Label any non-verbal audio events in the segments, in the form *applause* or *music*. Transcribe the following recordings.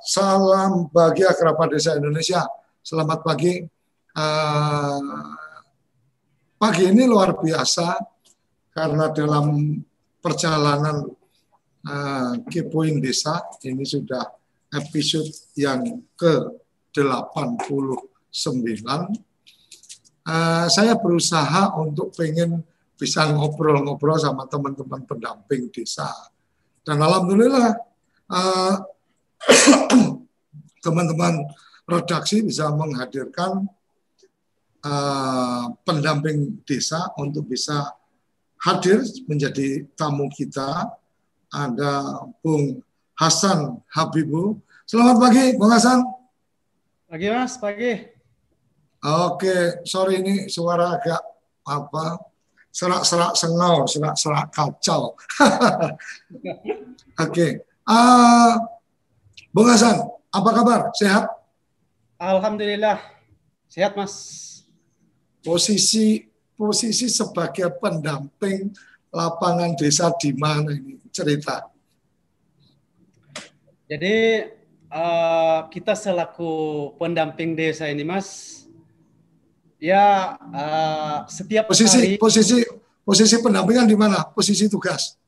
Salam bagi kerabat desa Indonesia. Selamat pagi. Uh, pagi ini luar biasa karena dalam perjalanan uh, Kepoin Desa ini sudah episode yang ke-89. Uh, saya berusaha untuk pengen bisa ngobrol-ngobrol sama teman-teman pendamping desa. Dan alhamdulillah uh, *coughs* teman-teman redaksi bisa menghadirkan uh, pendamping desa untuk bisa hadir menjadi tamu kita. Ada Bung Hasan Habibu. Selamat pagi, Bung Hasan. Pagi, Mas. Pagi. Oke, sorry ini suara agak apa serak-serak sengau, serak-serak kacau. *laughs* Oke, okay. uh, Bung Hasan, apa kabar? Sehat? Alhamdulillah, sehat Mas. Posisi posisi sebagai pendamping lapangan desa di mana ini cerita? Jadi uh, kita selaku pendamping desa ini Mas, ya uh, setiap posisi hari, posisi posisi pendampingan di mana? Posisi tugas?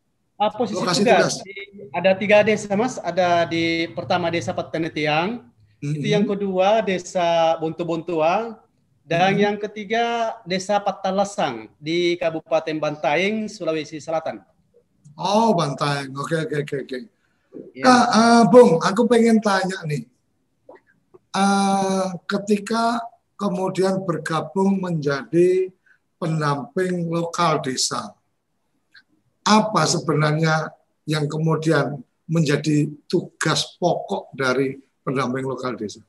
Uh, posisi Lokasi tugas, tugas. Di, ada tiga desa mas, ada di pertama desa Patenetiang, mm-hmm. itu yang kedua desa Buntu-Buntua, dan mm-hmm. yang ketiga desa Patalasang di Kabupaten Bantaeng, Sulawesi Selatan. Oh Bantaeng, oke oke oke oke. Ya. Nah, uh, Bung, aku pengen tanya nih, uh, ketika kemudian bergabung menjadi pendamping lokal desa, apa sebenarnya yang kemudian menjadi tugas pokok dari pendamping lokal desa?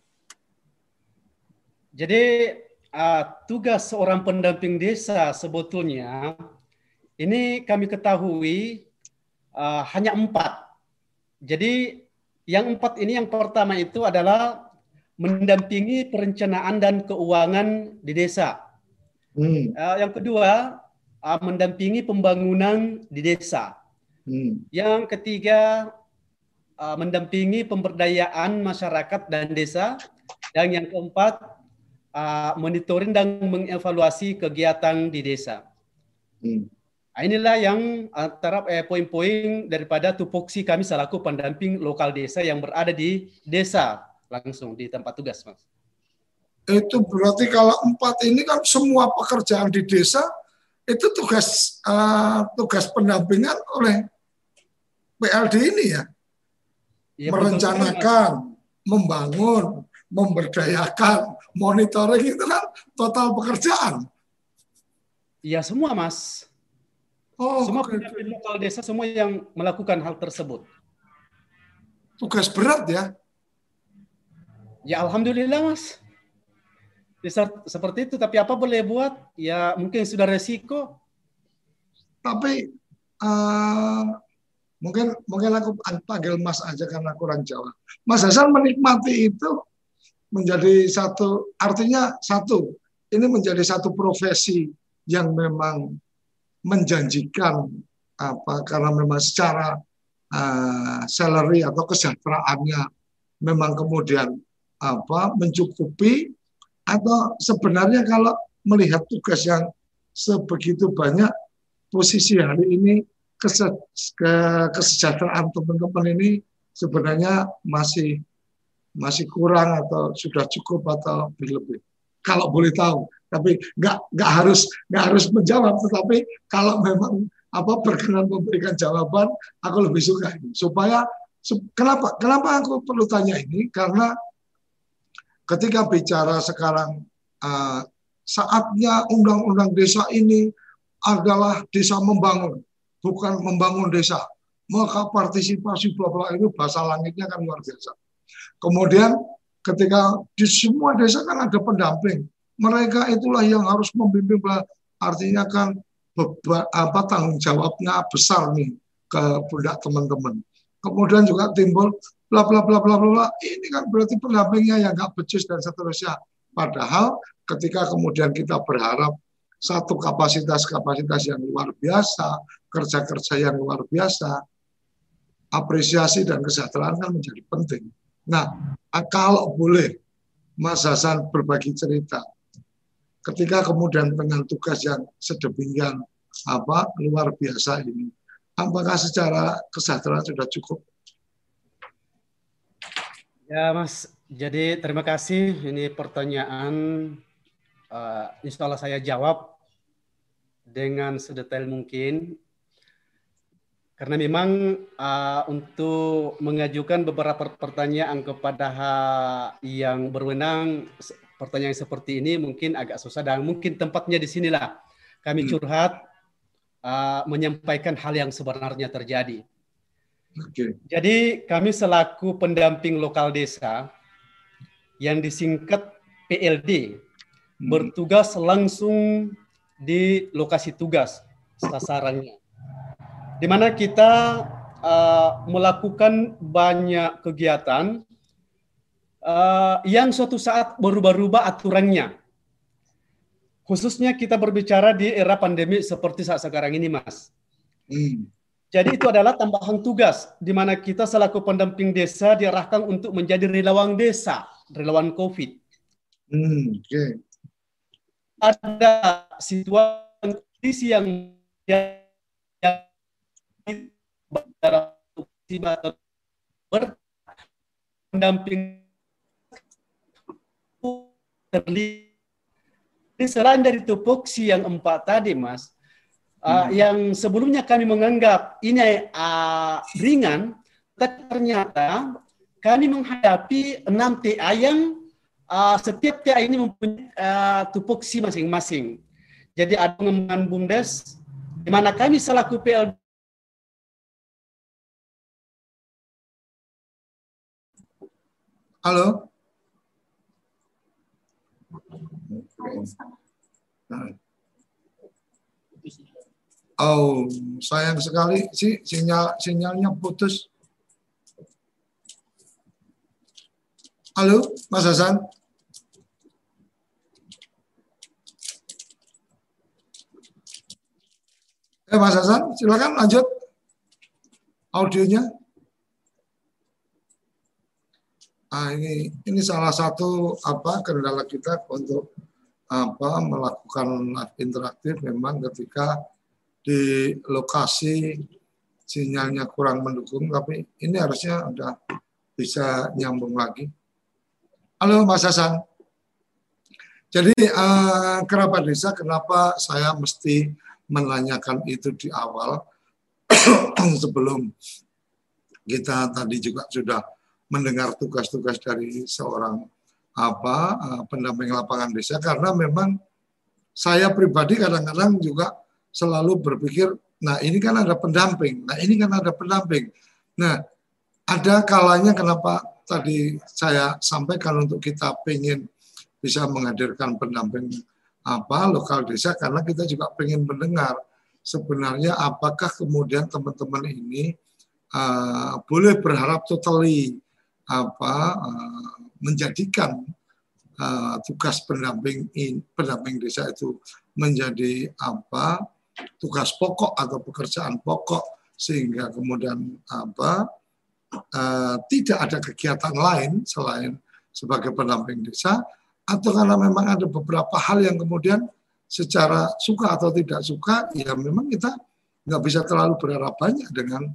Jadi uh, tugas seorang pendamping desa sebetulnya ini kami ketahui uh, hanya empat. Jadi yang empat ini yang pertama itu adalah mendampingi perencanaan dan keuangan di desa. Hmm. Uh, yang kedua uh, mendampingi pembangunan di desa. Hmm. Yang ketiga uh, mendampingi pemberdayaan masyarakat dan desa. Dan yang keempat uh, monitoring dan mengevaluasi kegiatan di desa. Hmm. Nah, inilah yang antara eh, poin-poin daripada tupoksi kami selaku pendamping lokal desa yang berada di desa langsung di tempat tugas, Mas. Itu berarti kalau empat ini kan semua pekerjaan di desa itu tugas uh, tugas pendampingan oleh PLD ini ya, ya merencanakan, betul, membangun, memberdayakan, monitoring itu kan total pekerjaan. Iya semua mas. Oh, semua pendamping lokal desa semua yang melakukan hal tersebut. Tugas berat ya? Ya alhamdulillah mas seperti itu. Tapi apa boleh buat? Ya mungkin sudah resiko. Tapi uh, mungkin mungkin aku panggil Mas aja karena kurang Jawa Mas Hasan menikmati itu menjadi satu artinya satu ini menjadi satu profesi yang memang menjanjikan apa karena memang secara uh, salary atau kesejahteraannya memang kemudian apa mencukupi atau sebenarnya kalau melihat tugas yang sebegitu banyak posisi hari ini kesejahteraan teman-teman ini sebenarnya masih masih kurang atau sudah cukup atau berlebih. Kalau boleh tahu tapi nggak nggak harus nggak harus menjawab tetapi kalau memang apa berkenan memberikan jawaban aku lebih suka ini. Supaya kenapa kenapa aku perlu tanya ini? Karena ketika bicara sekarang uh, saatnya undang-undang desa ini adalah desa membangun, bukan membangun desa. Maka partisipasi bla itu bahasa langitnya kan luar biasa. Kemudian ketika di semua desa kan ada pendamping. Mereka itulah yang harus membimbing artinya kan beba, apa tanggung jawabnya besar nih ke pundak teman-teman. Kemudian juga timbul bla bla bla bla bla. Ini kan berarti pendampingnya yang nggak becus dan seterusnya. Padahal ketika kemudian kita berharap satu kapasitas-kapasitas yang luar biasa, kerja-kerja yang luar biasa, apresiasi dan kesejahteraan kan menjadi penting. Nah, kalau boleh Mas Hasan berbagi cerita, ketika kemudian dengan tugas yang sedemikian apa luar biasa ini, apakah secara kesejahteraan sudah cukup? Ya, Mas. Jadi terima kasih. Ini pertanyaan uh, insya Allah saya jawab dengan sedetail mungkin karena memang uh, untuk mengajukan beberapa pertanyaan kepada yang berwenang pertanyaan seperti ini mungkin agak susah dan mungkin tempatnya di sinilah kami hmm. curhat uh, menyampaikan hal yang sebenarnya terjadi. Okay. Jadi kami selaku pendamping lokal desa yang disingkat PLD hmm. bertugas langsung di lokasi tugas sasarannya. Di mana kita uh, melakukan banyak kegiatan uh, yang suatu saat berubah-ubah aturannya. Khususnya kita berbicara di era pandemi seperti saat sekarang ini, Mas. Hmm. Jadi itu adalah tambahan tugas di mana kita selaku pendamping desa diarahkan untuk menjadi relawan desa, relawan COVID. Hmm, okay ada situasi kondisi yang yang berpendamping terlihat selain dari tupoksi yang empat tadi mas uh, yang sebelumnya kami menganggap ini uh, ringan tapi ternyata kami menghadapi enam TA yang uh, setiap TA ini mempunyai uh, tupoksi masing-masing. Jadi ada pengembangan BUMDes, di mana kami selaku PL Halo. Oh, sayang sekali sih sinyal sinyalnya putus. Halo, Mas Hasan. Eh, Mas Hasan, silakan lanjut audionya. Ah, ini ini salah satu apa kendala kita untuk apa melakukan interaktif memang ketika di lokasi sinyalnya kurang mendukung tapi ini harusnya udah bisa nyambung lagi. Halo Mas Hasan. Jadi uh, kerabat desa kenapa saya mesti menanyakan itu di awal *clears throat* sebelum kita tadi juga sudah mendengar tugas-tugas dari seorang apa uh, pendamping lapangan desa karena memang saya pribadi kadang-kadang juga selalu berpikir nah ini kan ada pendamping nah ini kan ada pendamping. Nah ada kalanya kenapa tadi saya sampaikan untuk kita pengen bisa menghadirkan pendamping apa lokal desa karena kita juga pengen mendengar sebenarnya apakah kemudian teman-teman ini uh, boleh berharap totally apa uh, menjadikan uh, tugas pendamping in, pendamping desa itu menjadi apa tugas pokok atau pekerjaan pokok sehingga kemudian apa uh, tidak ada kegiatan lain selain sebagai pendamping desa atau karena memang ada beberapa hal yang kemudian secara suka atau tidak suka ya memang kita nggak bisa terlalu berharap banyak dengan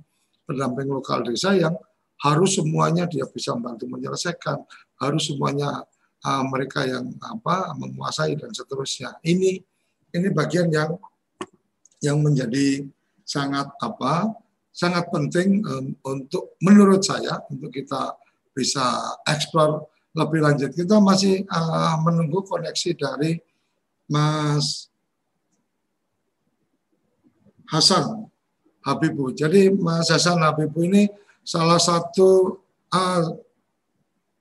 pendamping lokal desa yang harus semuanya dia bisa membantu menyelesaikan harus semuanya uh, mereka yang apa menguasai dan seterusnya. Ini ini bagian yang yang menjadi sangat apa sangat penting um, untuk menurut saya untuk kita bisa eksplor lebih lanjut. Kita masih uh, menunggu koneksi dari Mas Hasan Habibu. Jadi Mas Hasan Habibu ini salah satu uh,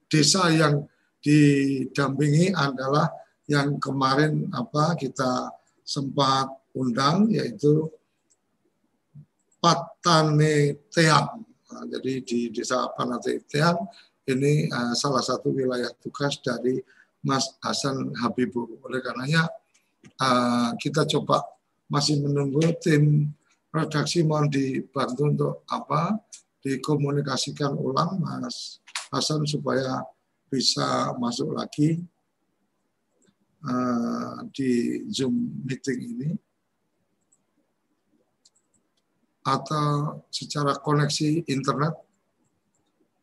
desa yang didampingi adalah yang kemarin apa kita sempat undang yaitu Patane Teang. Nah, jadi di Desa Patane Teang ini uh, salah satu wilayah tugas dari Mas Hasan Habibu. Oleh karenanya uh, kita coba masih menunggu tim redaksi mohon dibantu untuk apa dikomunikasikan ulang Mas Hasan supaya bisa masuk lagi uh, di Zoom meeting ini atau secara koneksi internet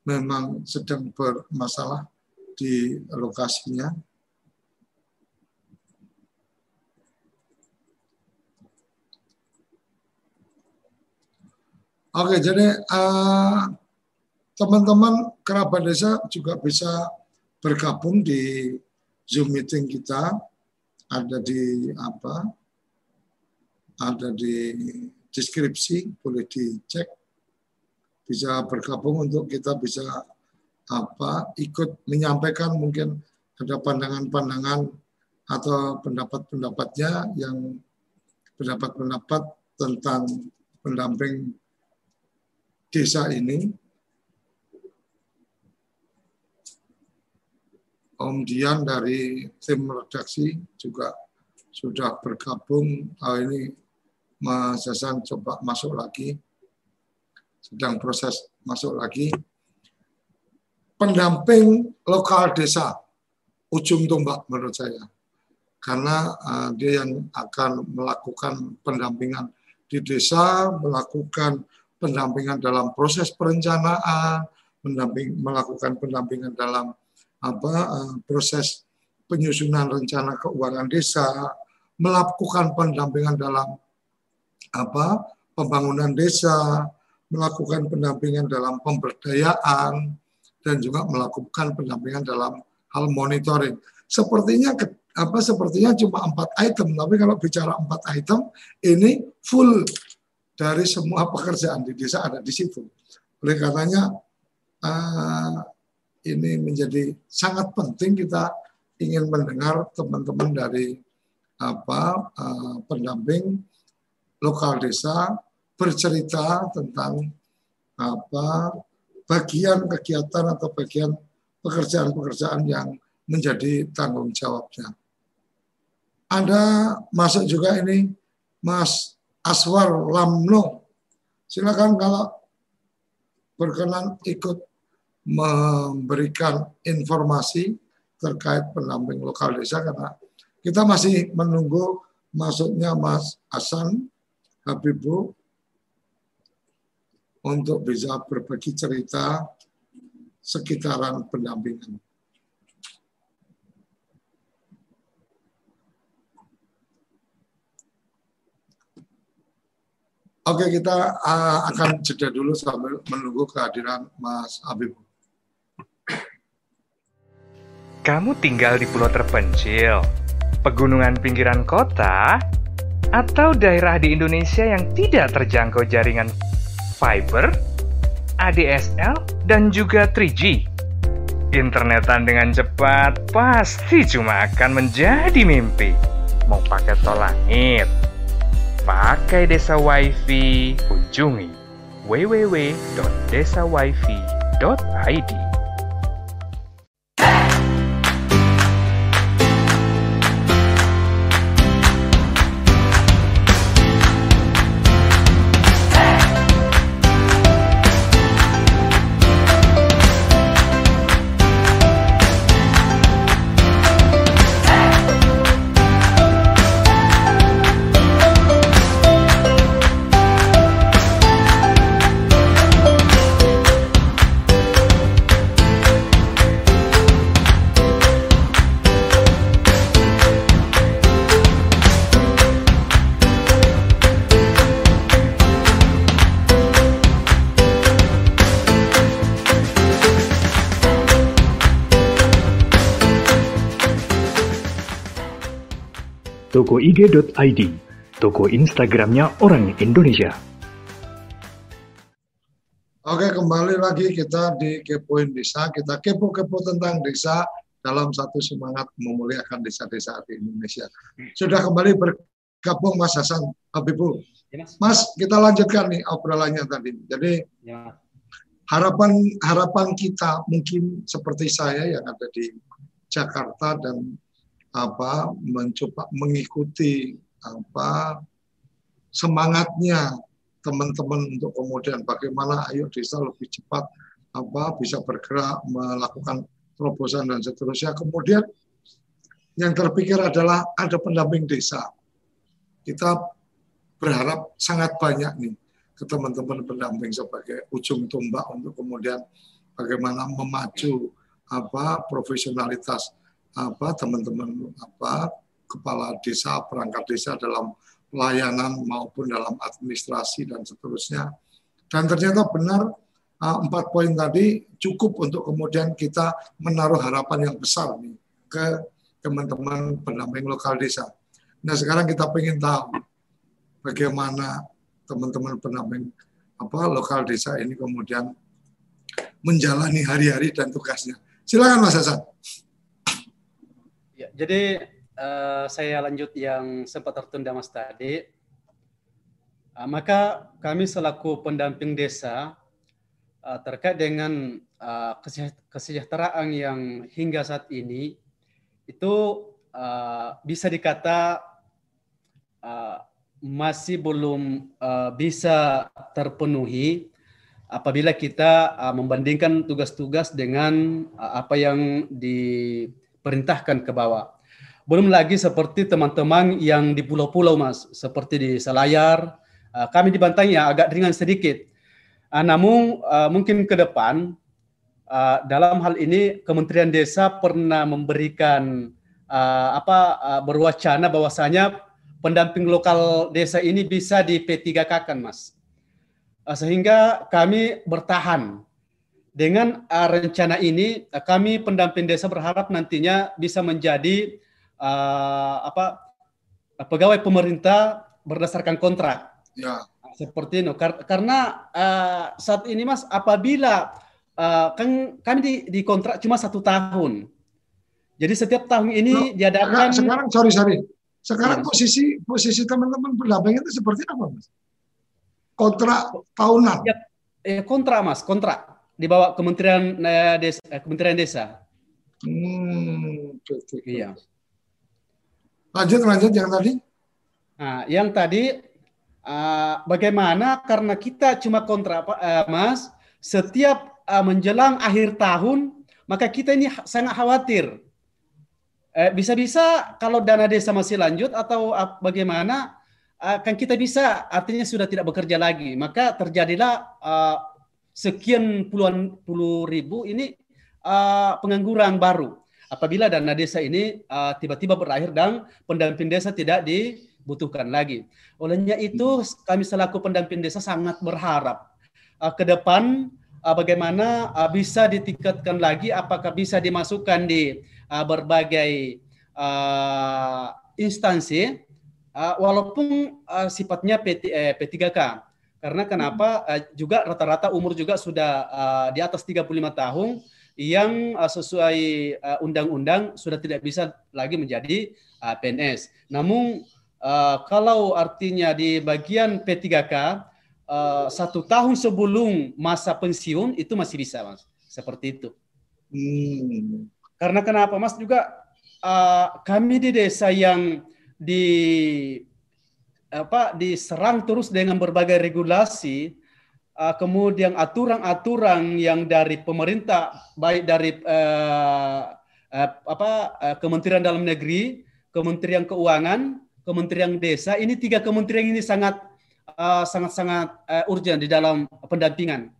memang sedang bermasalah di lokasinya. Oke, jadi uh, teman-teman kerabat desa juga bisa bergabung di Zoom meeting kita. Ada di apa? Ada di deskripsi, boleh dicek. Bisa bergabung untuk kita bisa apa ikut menyampaikan mungkin ada pandangan-pandangan atau pendapat-pendapatnya yang pendapat-pendapat tentang pendamping desa ini. Om Dian dari tim redaksi juga sudah bergabung. Oh, ini Mas Hasan coba masuk lagi. Sedang proses masuk lagi. Pendamping lokal desa. Ujung tombak menurut saya. Karena uh, dia yang akan melakukan pendampingan di desa, melakukan pendampingan dalam proses perencanaan, mendamping, melakukan pendampingan dalam apa eh, proses penyusunan rencana keuangan desa, melakukan pendampingan dalam apa pembangunan desa, melakukan pendampingan dalam pemberdayaan dan juga melakukan pendampingan dalam hal monitoring. Sepertinya apa sepertinya cuma empat item, tapi kalau bicara empat item ini full dari semua pekerjaan di desa ada di situ. Oleh karenanya uh, ini menjadi sangat penting kita ingin mendengar teman-teman dari apa uh, pendamping lokal desa bercerita tentang apa bagian kegiatan atau bagian pekerjaan-pekerjaan yang menjadi tanggung jawabnya. Ada masuk juga ini Mas Aswar Lamno. Silakan kalau berkenan ikut memberikan informasi terkait pendamping lokal desa karena kita masih menunggu masuknya Mas Hasan Habibu untuk bisa berbagi cerita sekitaran pendampingan. Oke, kita uh, akan jeda dulu sambil menunggu kehadiran Mas Habib. Kamu tinggal di pulau terpencil, pegunungan pinggiran kota, atau daerah di Indonesia yang tidak terjangkau jaringan fiber, ADSL, dan juga 3G. Internetan dengan cepat pasti cuma akan menjadi mimpi. Mau pakai tol langit, Pakai Desa Wifi, kunjungi www.desawifi.id. IG.id, toko Instagramnya orang Indonesia. Oke, kembali lagi kita di Kepoin Desa. Kita kepo-kepo tentang desa dalam satu semangat memuliakan desa-desa di Indonesia. Sudah kembali bergabung Mas Hasan Habibu. Ya, Mas. Mas, kita lanjutkan nih obrolannya tadi. Jadi Ya. harapan harapan kita mungkin seperti saya yang ada di Jakarta dan apa mencoba mengikuti apa semangatnya teman-teman untuk kemudian bagaimana ayo desa lebih cepat apa bisa bergerak melakukan terobosan dan seterusnya. Kemudian yang terpikir adalah ada pendamping desa. Kita berharap sangat banyak nih ke teman-teman pendamping sebagai ujung tombak untuk kemudian bagaimana memacu apa profesionalitas apa teman-teman apa kepala desa perangkat desa dalam pelayanan maupun dalam administrasi dan seterusnya dan ternyata benar uh, empat poin tadi cukup untuk kemudian kita menaruh harapan yang besar nih ke teman-teman pendamping lokal desa. Nah sekarang kita ingin tahu bagaimana teman-teman pendamping apa lokal desa ini kemudian menjalani hari-hari dan tugasnya. Silakan Mas Hasan. Jadi uh, saya lanjut yang sempat tertunda Mas tadi. Uh, maka kami selaku pendamping desa uh, terkait dengan uh, kesejahteraan yang hingga saat ini itu uh, bisa dikata uh, masih belum uh, bisa terpenuhi apabila kita uh, membandingkan tugas-tugas dengan uh, apa yang diperintahkan ke bawah. Belum lagi seperti teman-teman yang di pulau-pulau, Mas, seperti di Selayar, uh, kami di Bantai ya agak ringan sedikit. Uh, namun uh, mungkin ke depan dalam hal ini Kementerian Desa pernah memberikan apa berwacana bahwasanya pendamping lokal desa ini bisa di P3K kan, Mas. Sehingga kami bertahan dengan uh, rencana ini uh, kami pendamping desa berharap nantinya bisa menjadi uh, apa pegawai pemerintah berdasarkan kontrak. Ya. Seperti itu karena uh, saat ini Mas apabila uh, kan kami di, di kontrak cuma satu tahun. Jadi setiap tahun ini Loh, diadakan sekarang sorry sorry. Sekarang Ya. posisi posisi teman-teman pendamping itu seperti apa, Mas? Kontrak tahunan. Ya. eh, kontrak Mas, kontrak di bawah Kementerian eh, Desa, eh, Kementerian Desa. Hmm, betul. Iya. Lanjut lanjut yang tadi. Nah, yang tadi uh, bagaimana karena kita cuma kontrak Pak, uh, Mas, setiap uh, menjelang akhir tahun maka kita ini sangat khawatir. Eh, bisa-bisa kalau dana desa masih lanjut atau uh, bagaimana akan kita bisa artinya sudah tidak bekerja lagi maka terjadilah uh, sekian puluhan puluh ribu ini uh, pengangguran baru. Apabila dana desa ini uh, tiba-tiba berakhir dan pendamping desa tidak dibutuhkan lagi. Olehnya itu kami selaku pendamping desa sangat berharap uh, ke depan uh, bagaimana uh, bisa ditingkatkan lagi apakah bisa dimasukkan di uh, berbagai uh, instansi. Uh, walaupun uh, sifatnya PT, eh, P3K karena kenapa uh, juga rata-rata umur juga sudah uh, di atas 35 tahun yang uh, sesuai uh, undang-undang sudah tidak bisa lagi menjadi uh, PNS. Namun uh, kalau artinya di bagian P3K uh, satu tahun sebelum masa pensiun itu masih bisa, mas. Seperti itu. Hmm. Karena kenapa, mas? Juga uh, kami di desa yang di apa diserang terus dengan berbagai regulasi uh, kemudian aturan-aturan yang dari pemerintah baik dari uh, uh, apa uh, Kementerian Dalam Negeri, Kementerian Keuangan, Kementerian Desa ini tiga kementerian ini sangat uh, sangat-sangat uh, urgent di dalam pendampingan.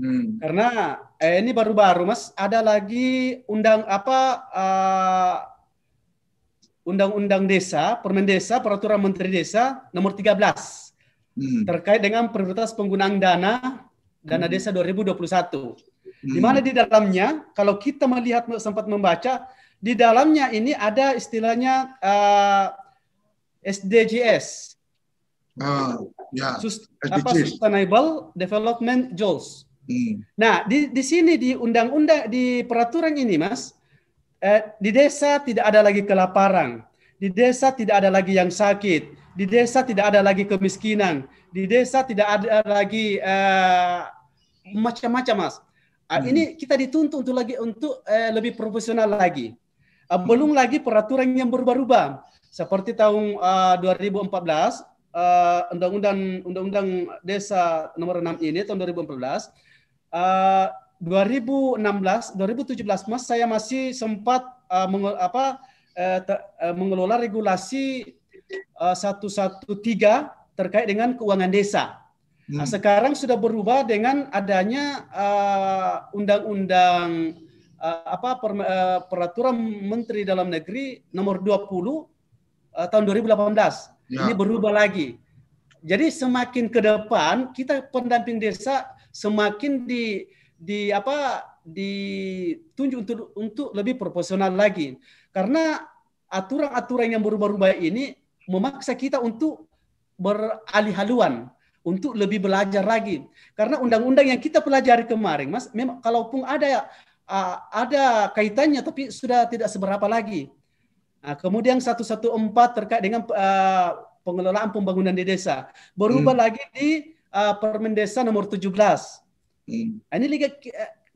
Hmm. Karena eh, ini baru-baru Mas ada lagi undang apa uh, undang-undang desa, Permen Desa, Peraturan Menteri Desa nomor 13 Hmm. terkait dengan prioritas penggunaan dana dana Hmm. desa 2021. Di Hmm. mana di dalamnya kalau kita melihat sempat membaca di dalamnya ini ada istilahnya uh, SDGs, Ah, ya. sus- apa, SDGs. Sustainable Development Goals. Hmm. Nah, di di sini di undang-undang di peraturan ini, Mas, eh, di desa tidak ada lagi kelaparan, di desa tidak ada lagi yang sakit, di desa tidak ada lagi kemiskinan, di desa tidak ada lagi eh, macam-macam mas. Uh, hmm. Ini kita dituntut untuk lagi untuk uh, lebih profesional lagi. Uh, belum lagi peraturan yang berubah-ubah. Seperti tahun uh, 2014 uh, undang-undang undang-undang desa nomor 6 ini tahun 2014 uh, 2016 2017 Mas saya masih sempat uh, menge, apa uh, ter, uh, mengelola regulasi uh, 113 terkait dengan keuangan desa. Nah, hmm. sekarang sudah berubah dengan adanya undang-undang uh, uh, apa per, uh, peraturan Menteri Dalam Negeri nomor 20 uh, tahun 2018. Ya. Ini berubah lagi. Jadi semakin ke depan kita pendamping desa semakin di di apa ditunjuk untuk untuk lebih proporsional lagi. Karena aturan-aturan yang berubah-ubah ini memaksa kita untuk beralih haluan untuk lebih belajar lagi. Karena undang-undang yang kita pelajari kemarin, Mas, memang kalaupun ada ada kaitannya tapi sudah tidak seberapa lagi. Nah, kemudian 114 terkait dengan uh, pengelolaan pembangunan di desa berubah hmm. lagi di uh, Permen Desa nomor 17. Hmm. Ini liga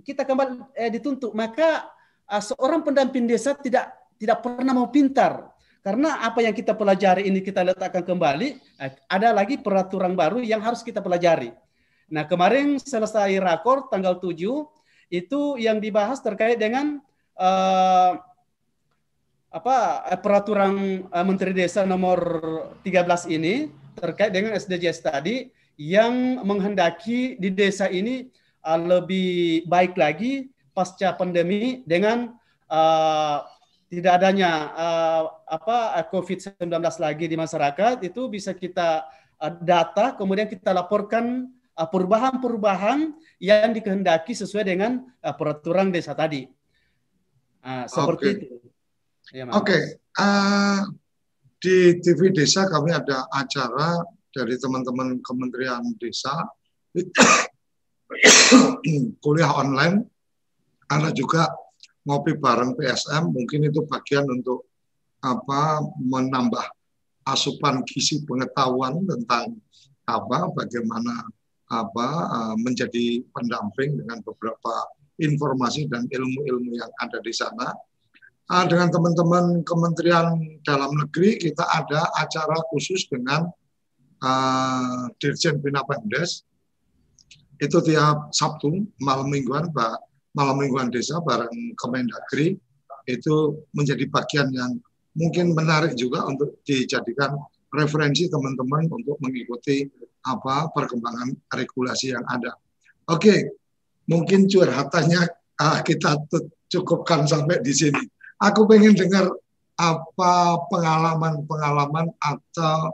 kita kembali eh, dituntut maka uh, seorang pendamping desa tidak tidak pernah mau pintar karena apa yang kita pelajari ini kita letakkan kembali, eh, ada lagi peraturan baru yang harus kita pelajari. Nah, kemarin selesai rakor tanggal 7 itu yang dibahas terkait dengan uh, apa eh, peraturan uh, Menteri Desa nomor 13 ini terkait dengan SDGs tadi yang menghendaki di desa ini uh, lebih baik lagi pasca pandemi dengan uh, tidak adanya uh, apa COVID-19 lagi di masyarakat itu bisa kita uh, data kemudian kita laporkan perubahan-perubahan yang dikehendaki sesuai dengan uh, peraturan desa tadi. Uh, seperti okay. itu. Ya, Oke, okay. uh, di TV Desa kami ada acara dari teman-teman Kementerian Desa *coughs* kuliah online, ada juga ngopi bareng PSM mungkin itu bagian untuk apa menambah asupan gizi pengetahuan tentang apa bagaimana apa uh, menjadi pendamping dengan beberapa informasi dan ilmu-ilmu yang ada di sana. Uh, dengan teman-teman Kementerian Dalam Negeri kita ada acara khusus dengan uh, Dirjen Bina Pemdes itu tiap Sabtu malam mingguan Pak malam mingguan desa bareng Kemendagri itu menjadi bagian yang mungkin menarik juga untuk dijadikan referensi teman-teman untuk mengikuti apa perkembangan regulasi yang ada. Oke, mungkin curhatannya ah, kita cukupkan sampai di sini. Aku pengen dengar apa pengalaman-pengalaman atau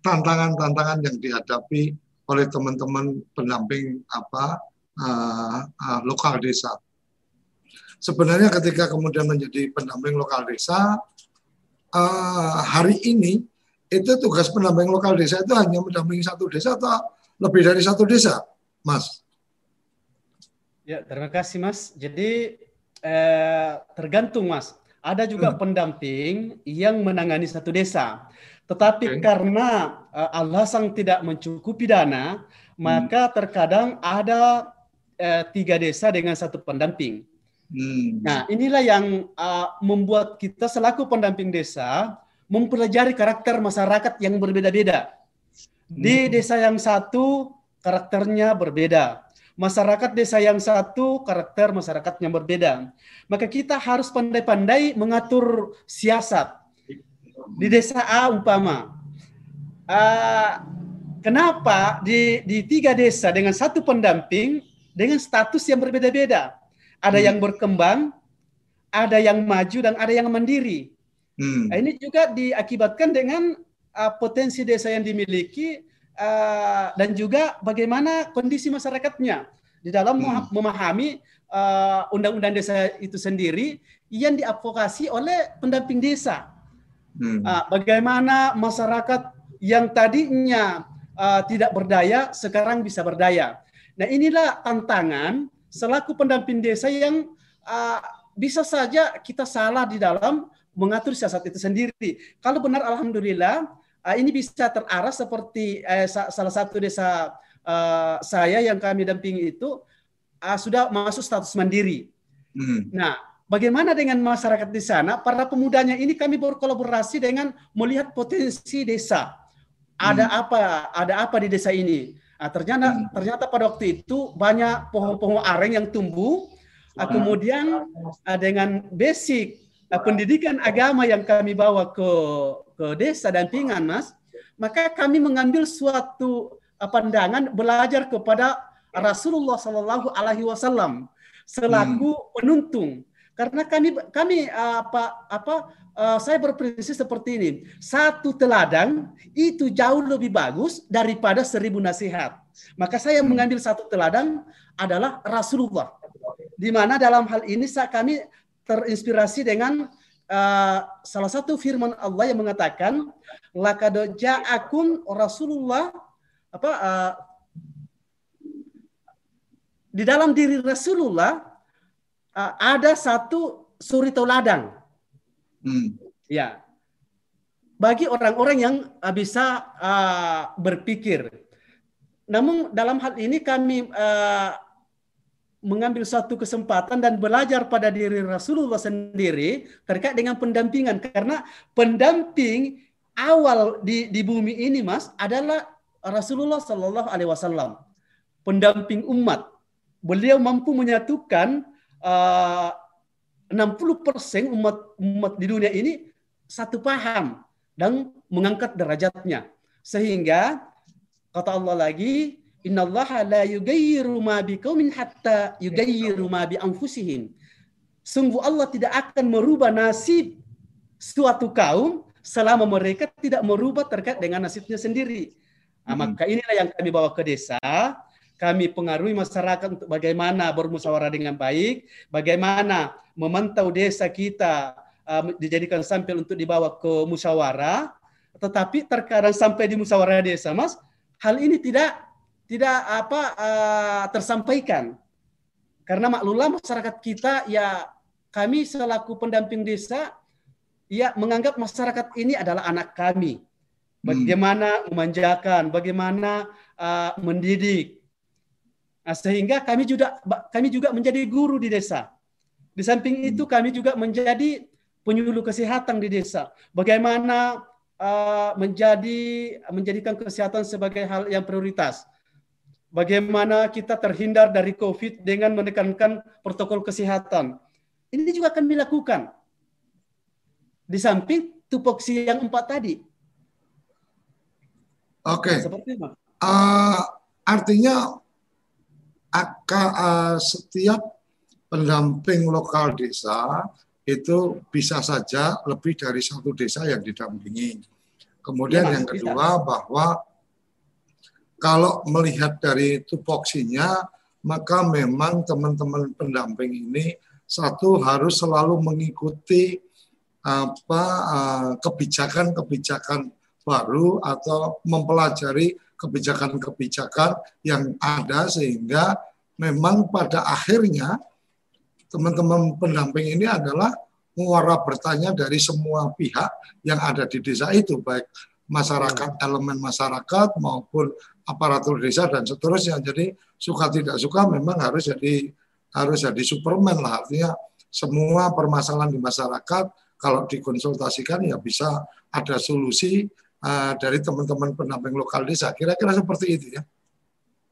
tantangan-tantangan yang dihadapi oleh teman-teman pendamping apa uh, uh, lokal desa. Sebenarnya ketika kemudian menjadi pendamping lokal desa, uh, hari ini itu tugas pendamping lokal desa itu hanya mendampingi satu desa atau lebih dari satu desa, Mas? Ya, terima kasih Mas. Jadi eh, tergantung Mas. Ada juga hmm. pendamping yang menangani satu desa. Tetapi okay. karena uh, alasan tidak mencukupi dana, hmm. maka terkadang ada uh, tiga desa dengan satu pendamping. Hmm. Nah, inilah yang uh, membuat kita selaku pendamping desa mempelajari karakter masyarakat yang berbeda-beda. Hmm. Di desa yang satu karakternya berbeda. Masyarakat desa yang satu karakter masyarakatnya berbeda. Maka kita harus pandai-pandai mengatur siasat. Di desa A umpama, uh, kenapa di, di tiga desa dengan satu pendamping dengan status yang berbeda-beda. Ada hmm. yang berkembang, ada yang maju dan ada yang mandiri. Hmm. Nah, ini juga diakibatkan dengan uh, potensi desa yang dimiliki uh, dan juga bagaimana kondisi masyarakatnya di dalam hmm. memahami uh, undang-undang desa itu sendiri yang diadvokasi oleh pendamping desa. Hmm. Uh, bagaimana masyarakat yang tadinya uh, tidak berdaya sekarang bisa berdaya Nah inilah tantangan selaku pendamping desa yang uh, bisa saja kita salah di dalam mengatur siasat itu sendiri. Kalau benar, alhamdulillah, uh, ini bisa terarah seperti uh, salah satu desa uh, saya yang kami dampingi itu uh, sudah masuk status mandiri. Hmm. Nah, bagaimana dengan masyarakat di sana? Para pemudanya ini kami berkolaborasi dengan melihat potensi desa. Ada hmm. apa? Ada apa di desa ini? Nah, ternyata hmm. ternyata pada waktu itu banyak pohon-pohon aren yang tumbuh. Nah, kemudian uh, dengan basic uh, pendidikan agama yang kami bawa ke ke desa dan pingan, Mas, maka kami mengambil suatu uh, pandangan belajar kepada Rasulullah Shallallahu Alaihi Wasallam selaku hmm. penuntung. Karena kami kami apa apa uh, saya berprinsip seperti ini. Satu teladan itu jauh lebih bagus daripada seribu nasihat. Maka saya hmm. mengambil satu teladan adalah Rasulullah. Di mana dalam hal ini kami terinspirasi dengan uh, salah satu firman Allah yang mengatakan laqad ja'akum Rasulullah apa uh, di dalam diri Rasulullah uh, ada satu suri tauladan. Hmm. Ya. Bagi orang-orang yang uh, bisa uh, berpikir. Namun dalam hal ini kami uh, mengambil satu kesempatan dan belajar pada diri Rasulullah sendiri terkait dengan pendampingan karena pendamping awal di di bumi ini Mas adalah Rasulullah Shallallahu alaihi wasallam pendamping umat beliau mampu menyatukan uh, 60% umat umat di dunia ini satu paham dan mengangkat derajatnya. Sehingga kata Allah lagi, "Innallaha la yugayyiru ma biqaumin hatta yugayyiru ma bi anfusihim." Sungguh Allah tidak akan merubah nasib suatu kaum selama mereka tidak merubah terkait dengan nasibnya sendiri. Nah, hmm. maka inilah yang kami bawa ke desa kami pengaruhi masyarakat untuk bagaimana bermusyawarah dengan baik, bagaimana memantau desa kita uh, dijadikan sampel untuk dibawa ke musyawarah, tetapi terkadang sampai di musyawarah desa, Mas, hal ini tidak tidak apa uh, tersampaikan. Karena maklumlah masyarakat kita ya kami selaku pendamping desa ya menganggap masyarakat ini adalah anak kami. Hmm. Bagaimana memanjakan, bagaimana uh, mendidik, Nah, sehingga kami juga kami juga menjadi guru di desa. Di samping hmm. itu kami juga menjadi penyuluh kesehatan di desa. Bagaimana uh, menjadi menjadikan kesehatan sebagai hal yang prioritas. Bagaimana kita terhindar dari COVID dengan menekankan protokol kesehatan. Ini juga kami lakukan. Di samping tupoksi yang empat tadi. Oke. Okay. Seperti Uh, artinya uh, setiap pendamping lokal desa itu bisa saja lebih dari satu desa yang didampingi. Kemudian ya, yang kedua bisa. bahwa kalau melihat dari tupoksinya, maka memang teman-teman pendamping ini satu harus selalu mengikuti apa uh, kebijakan-kebijakan baru atau mempelajari kebijakan-kebijakan yang ada sehingga memang pada akhirnya teman-teman pendamping ini adalah muara bertanya dari semua pihak yang ada di desa itu baik masyarakat hmm. elemen masyarakat maupun aparatur desa dan seterusnya. Jadi suka tidak suka memang harus jadi harus jadi superman lah. Artinya semua permasalahan di masyarakat kalau dikonsultasikan ya bisa ada solusi uh, dari teman-teman pendamping lokal desa. Kira-kira seperti itu ya.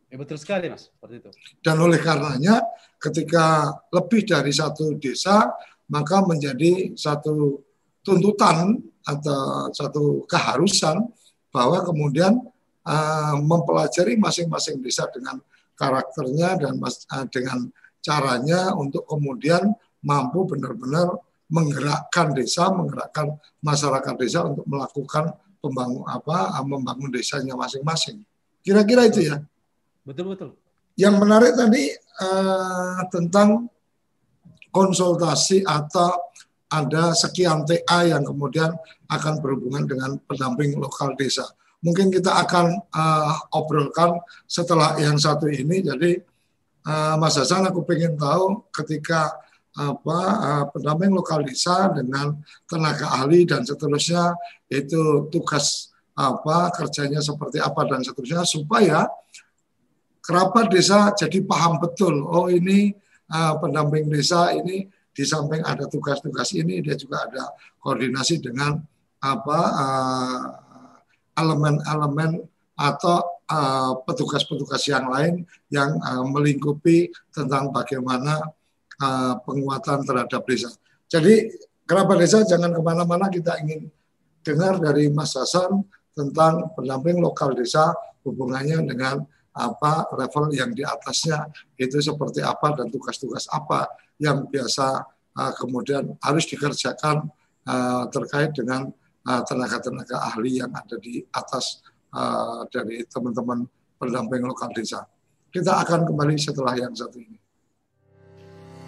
Ya betul sekali mas, seperti itu. Dan oleh karenanya ketika lebih dari satu desa maka menjadi satu tuntutan atau satu keharusan bahwa kemudian uh, mempelajari masing-masing desa dengan karakternya dan mas, uh, dengan caranya untuk kemudian mampu benar-benar menggerakkan desa, menggerakkan masyarakat desa untuk melakukan pembangun apa membangun desanya masing-masing. Kira-kira itu ya. Betul betul. Yang menarik tadi uh, tentang konsultasi atau ada sekian TA yang kemudian akan berhubungan dengan pendamping lokal desa. Mungkin kita akan uh, obrolkan setelah yang satu ini. Jadi uh, Mas Hasan aku ingin tahu ketika apa uh, pendamping lokal desa dengan tenaga ahli dan seterusnya itu tugas apa kerjanya seperti apa dan seterusnya supaya kerabat desa jadi paham betul oh ini uh, pendamping desa ini di samping ada tugas-tugas ini dia juga ada koordinasi dengan apa elemen-elemen uh, atau petugas-petugas uh, yang lain yang uh, melingkupi tentang bagaimana uh, penguatan terhadap desa. Jadi kerabat desa jangan ke mana-mana kita ingin dengar dari Mas Hasan tentang pendamping lokal desa hubungannya dengan apa level yang di atasnya itu seperti apa dan tugas-tugas apa yang biasa uh, kemudian harus dikerjakan uh, terkait dengan tenaga-tenaga uh, ahli yang ada di atas uh, dari teman-teman pendamping lokal desa. Kita akan kembali setelah yang satu ini.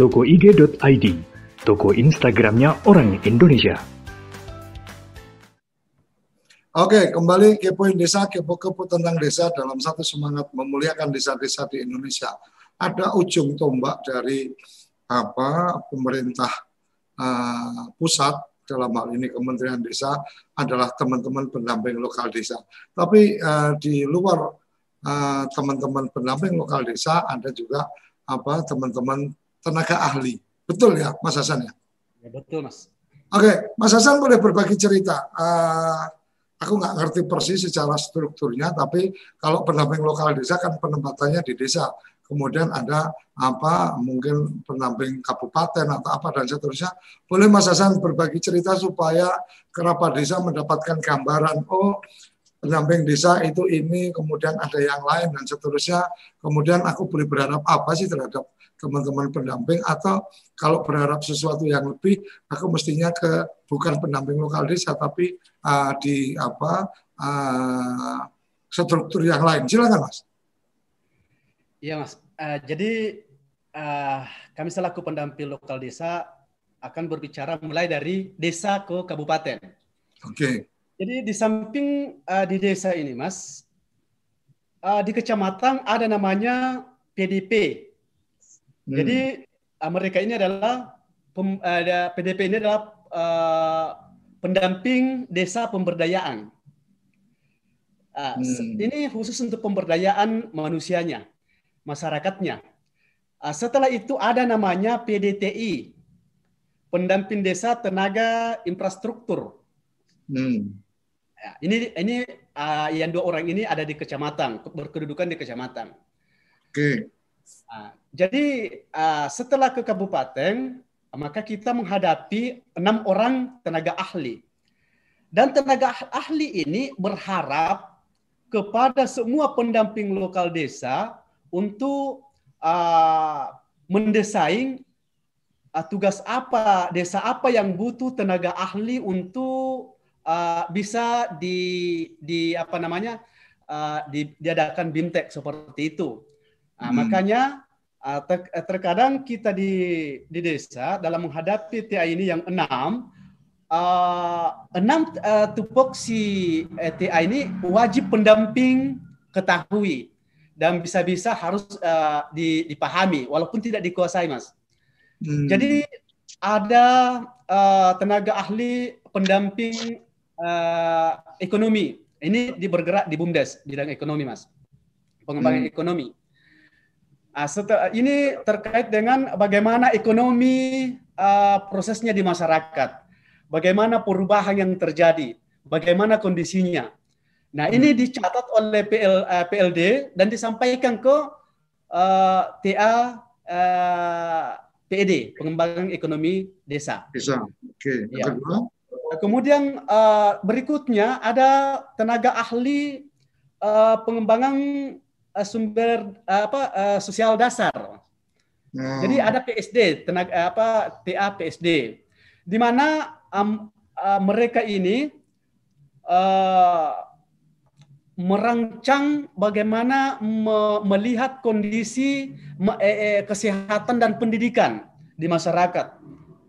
toko IG.id, toko Instagramnya orang Indonesia. Oke, kembali kepoin desa, kepo-kepo tentang desa dalam satu semangat memuliakan desa-desa di Indonesia. Ada ujung tombak dari apa pemerintah uh, pusat dalam hal ini Kementerian Desa adalah teman-teman pendamping lokal desa. Tapi uh, di luar uh, teman-teman pendamping lokal desa ada juga apa teman-teman tenaga ahli. Betul ya, Mas Hasan ya? Ya betul, Mas. Oke, Mas Hasan boleh berbagi cerita. Uh, aku nggak ngerti persis secara strukturnya, tapi kalau pendamping lokal desa kan penempatannya di desa. Kemudian ada apa mungkin pendamping kabupaten atau apa dan seterusnya. Boleh Mas Hasan berbagi cerita supaya kerabat desa mendapatkan gambaran. Oh, pendamping desa itu ini, kemudian ada yang lain dan seterusnya. Kemudian aku boleh berharap apa sih terhadap teman-teman pendamping atau kalau berharap sesuatu yang lebih aku mestinya ke bukan pendamping lokal desa tapi uh, di apa uh, struktur yang lain. Silakan mas. Iya mas. Uh, jadi uh, kami selaku pendamping lokal desa akan berbicara mulai dari desa ke kabupaten. Oke. Okay. jadi di samping uh, di desa ini mas uh, di kecamatan ada namanya PDP Hmm. Jadi uh, mereka ini adalah pem, uh, PDP ini adalah uh, pendamping desa pemberdayaan. Uh, hmm. Ini khusus untuk pemberdayaan manusianya, masyarakatnya. Uh, setelah itu ada namanya PDTI, pendamping desa tenaga infrastruktur. Hmm. Ya, ini ini uh, yang dua orang ini ada di kecamatan, berkedudukan di kecamatan. Oke. Okay. Uh, jadi uh, setelah ke kabupaten, maka kita menghadapi enam orang tenaga ahli. Dan tenaga ahli ini berharap kepada semua pendamping lokal desa untuk mendesain tugas apa, desa apa yang butuh tenaga ahli untuk uh, bisa di, di apa namanya uh, di, diadakan bimtek seperti itu. Nah, hmm. Makanya uh, ter terkadang kita di di desa dalam menghadapi TA ini yang enam, uh, enam uh, tupoksi uh, TA ini wajib pendamping ketahui dan bisa-bisa harus uh, dipahami walaupun tidak dikuasai mas. Hmm. Jadi ada uh, tenaga ahli pendamping uh, ekonomi. Ini di bergerak di BUMDes bidang ekonomi mas, pengembangan hmm. ekonomi. Nah, setelah, ini terkait dengan bagaimana ekonomi uh, prosesnya di masyarakat, bagaimana perubahan yang terjadi, bagaimana kondisinya. Nah, ini hmm. dicatat oleh PL, uh, PLD dan disampaikan ke uh, TA uh, PED, Pengembangan Ekonomi Desa. Desa. Oke. Okay. Ya. Kemudian uh, berikutnya ada tenaga ahli uh, pengembangan uh, sumber uh, apa uh, sosial dasar. Hmm. Jadi ada PSD, tenaga apa TA PSD, di mana um, uh, mereka ini uh, merancang bagaimana me melihat kondisi me eh, eh, kesehatan dan pendidikan di masyarakat.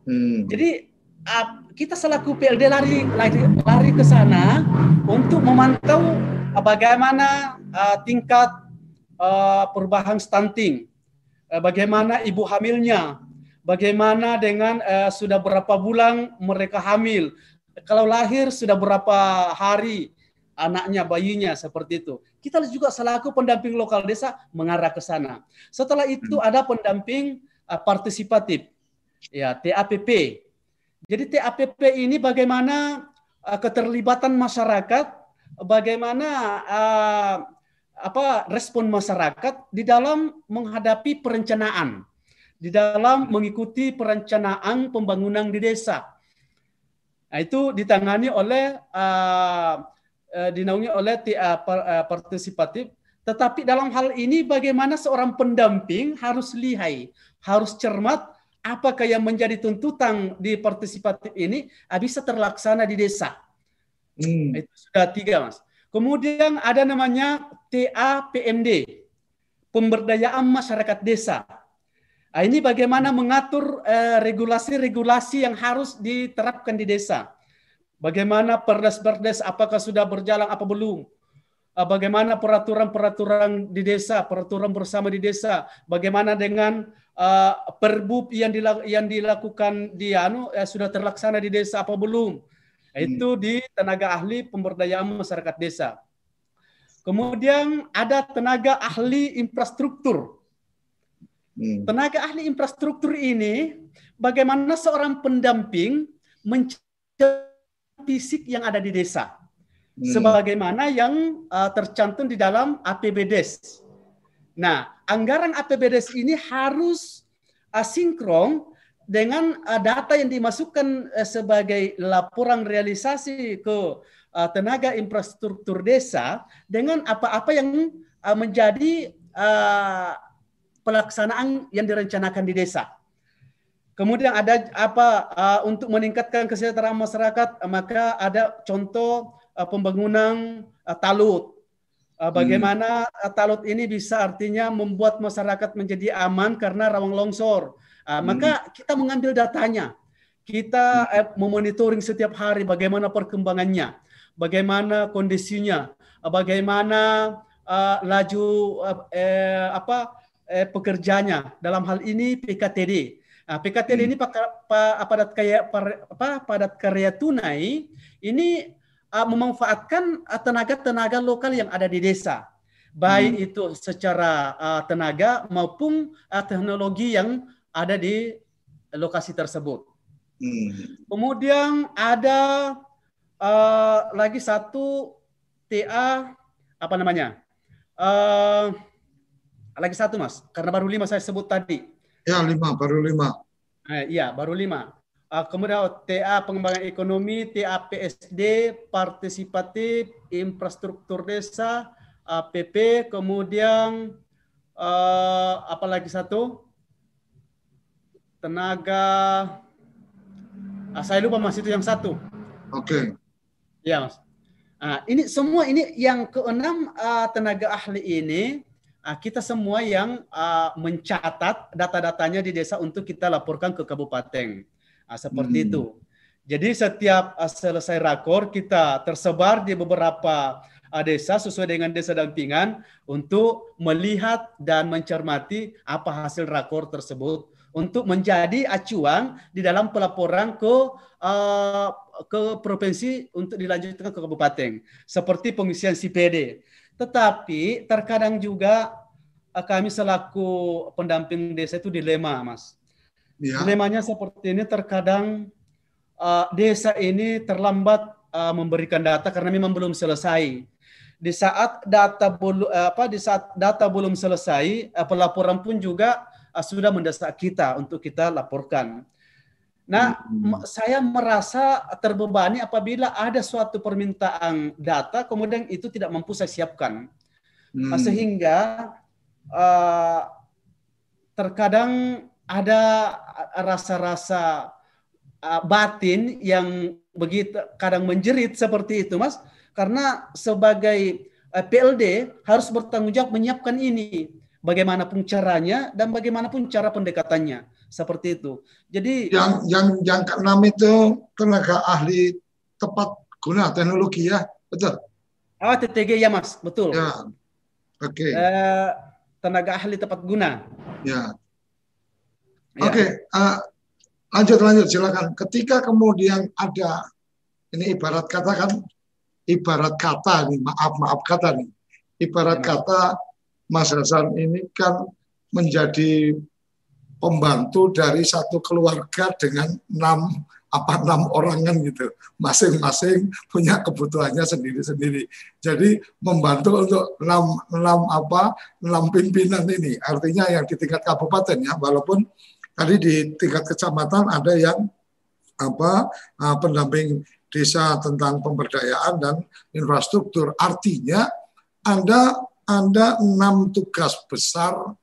Hmm. Jadi uh, kita selaku PLD lari lari, lari ke sana untuk memantau uh, bagaimana uh, tingkat uh, perubahan stunting, uh, bagaimana ibu hamilnya, bagaimana dengan uh, sudah berapa bulan mereka hamil, kalau lahir sudah berapa hari anaknya, bayinya seperti itu. Kita juga selaku pendamping lokal desa mengarah ke sana. Setelah itu hmm. ada pendamping uh, partisipatif, ya TAPP. Jadi TAPP ini bagaimana uh, keterlibatan masyarakat, bagaimana uh, apa respon masyarakat di dalam menghadapi perencanaan, di dalam mengikuti perencanaan pembangunan di desa. Nah, itu ditangani oleh uh, uh, dinaungi oleh TA uh, partisipatif. Tetapi dalam hal ini bagaimana seorang pendamping harus lihai, harus cermat apakah yang menjadi tuntutan di partisipatif ini bisa terlaksana di desa. Hmm. Itu sudah tiga mas. Kemudian ada namanya TAPMD, pemberdayaan masyarakat desa. Nah, ini bagaimana mengatur regulasi-regulasi uh, yang harus diterapkan di desa. Bagaimana perdes-perdes apakah sudah berjalan apa belum? Ah, bagaimana peraturan-peraturan di desa, peraturan bersama di desa? Bagaimana dengan uh, perbub yang dilak yang dilakukan di anu uh, sudah terlaksana di desa apa belum? Hmm. Itu di tenaga ahli pemberdayaan masyarakat desa. Kemudian ada tenaga ahli infrastruktur. Hmm. Tenaga ahli infrastruktur ini bagaimana seorang pendamping mencari fisik yang ada di desa. Hmm. Sebagaimana yang uh, tercantum di dalam APBDes. Nah, anggaran APBDes ini harus asinkron dengan uh, data yang dimasukkan uh, sebagai laporan realisasi ke uh, tenaga infrastruktur desa dengan apa-apa yang uh, menjadi uh, pelaksanaan yang direncanakan di desa. Kemudian ada apa uh, untuk meningkatkan kesejahteraan masyarakat maka ada contoh uh, pembangunan uh, talut. Uh, bagaimana hmm. talut ini bisa artinya membuat masyarakat menjadi aman karena rawan longsor. Uh, hmm. Maka kita mengambil datanya. Kita uh, memonitoring setiap hari bagaimana perkembangannya, bagaimana kondisinya, uh, bagaimana uh, laju uh, eh, apa eh, pekerjanya. Dalam hal ini PKTD Nah, PKTL hmm. ini padat karya apa padat karya tunai ini uh, memanfaatkan tenaga-tenaga lokal yang ada di desa. Baik hmm. itu secara uh, tenaga maupun uh, teknologi yang ada di lokasi tersebut. Hmm. Kemudian ada uh, lagi satu TA apa namanya? Uh, lagi satu mas, karena baru lima saya sebut tadi. Ya lima, baru lima. Eh, iya, baru lima. Uh, kemudian TA pengembangan ekonomi, TA PSD partisipatif, infrastruktur desa, uh, PP, kemudian uh, apa lagi satu? Tenaga, uh, saya lupa mas itu yang satu. Oke. Okay. Ya mas. Uh, ini semua ini yang keenam uh, tenaga ahli ini uh, kita semua yang uh, mencatat data-datanya di desa untuk kita laporkan ke kabupaten. Uh, seperti hmm. itu. Jadi setiap uh, selesai rakor kita tersebar di beberapa uh, desa sesuai dengan desa dampingan untuk melihat dan mencermati apa hasil rakor tersebut untuk menjadi acuan di dalam pelaporan ke uh, ke provinsi untuk dilanjutkan ke kabupaten seperti pengisian CPD. Tetapi terkadang juga uh, kami selaku pendamping desa itu dilema, Mas. Ya. Dilemanya seperti ini terkadang uh, desa ini terlambat uh, memberikan data karena memang belum selesai. Di saat data belum apa di saat data belum selesai, uh, pelaporan pun juga uh, sudah mendesak kita untuk kita laporkan. Nah, hmm. saya merasa terbebani apabila ada suatu permintaan data, kemudian itu tidak mampu saya siapkan, hmm. sehingga uh, terkadang ada rasa-rasa uh, batin yang begitu kadang menjerit seperti itu, Mas, karena sebagai uh, PLD harus bertanggung jawab menyiapkan ini bagaimanapun caranya dan bagaimanapun cara pendekatannya seperti itu. Jadi yang yang yang keenam itu tenaga ahli tepat guna teknologi ya, betul? Ah, TTG ya Mas, betul. Ya. Oke. Okay. Eh, tenaga ahli tepat guna. Ya. ya. Oke, okay. uh, eh, lanjut lanjut silakan. Ketika kemudian ada ini ibarat kata kan ibarat kata nih, maaf maaf kata nih. Ibarat ya. kata Mas Hasan ini kan menjadi pembantu dari satu keluarga dengan enam apa enam orang kan gitu. Masing-masing punya kebutuhannya sendiri-sendiri. Jadi membantu untuk enam enam apa enam pimpinan ini. Artinya yang di tingkat kabupaten ya walaupun tadi di tingkat kecamatan ada yang apa uh, pendamping desa tentang pemberdayaan dan infrastruktur. Artinya anda ada enam tugas besar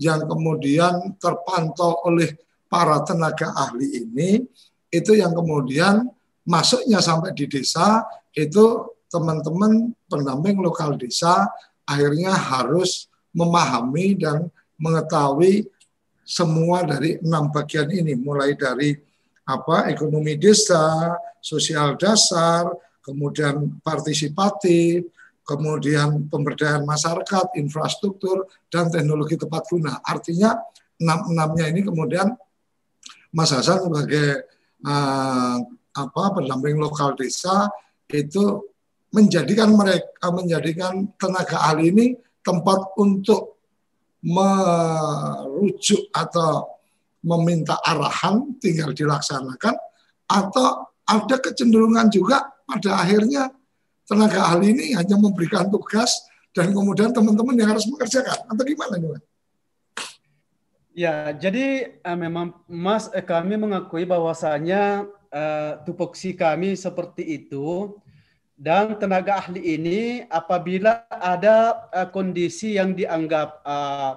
yang kemudian terpantau oleh para tenaga ahli ini, itu yang kemudian masuknya sampai di desa, itu teman-teman pendamping lokal desa akhirnya harus memahami dan mengetahui semua dari enam bagian ini, mulai dari apa ekonomi desa, sosial dasar, kemudian partisipatif, kemudian pemberdayaan masyarakat, infrastruktur, dan teknologi tepat guna. Artinya enam-enamnya ini kemudian Mas Hasan sebagai uh, apa pendamping lokal desa itu menjadikan mereka menjadikan tenaga ahli ini tempat untuk merujuk atau meminta arahan tinggal dilaksanakan atau ada kecenderungan juga pada akhirnya tenaga ahli ini hanya memberikan tugas dan kemudian teman-teman yang harus mengerjakan. Atau gimana nih Ya, jadi uh, memang Mas eh, kami mengakui bahwasanya uh, tupoksi kami seperti itu. Dan tenaga ahli ini apabila ada uh, kondisi yang dianggap uh,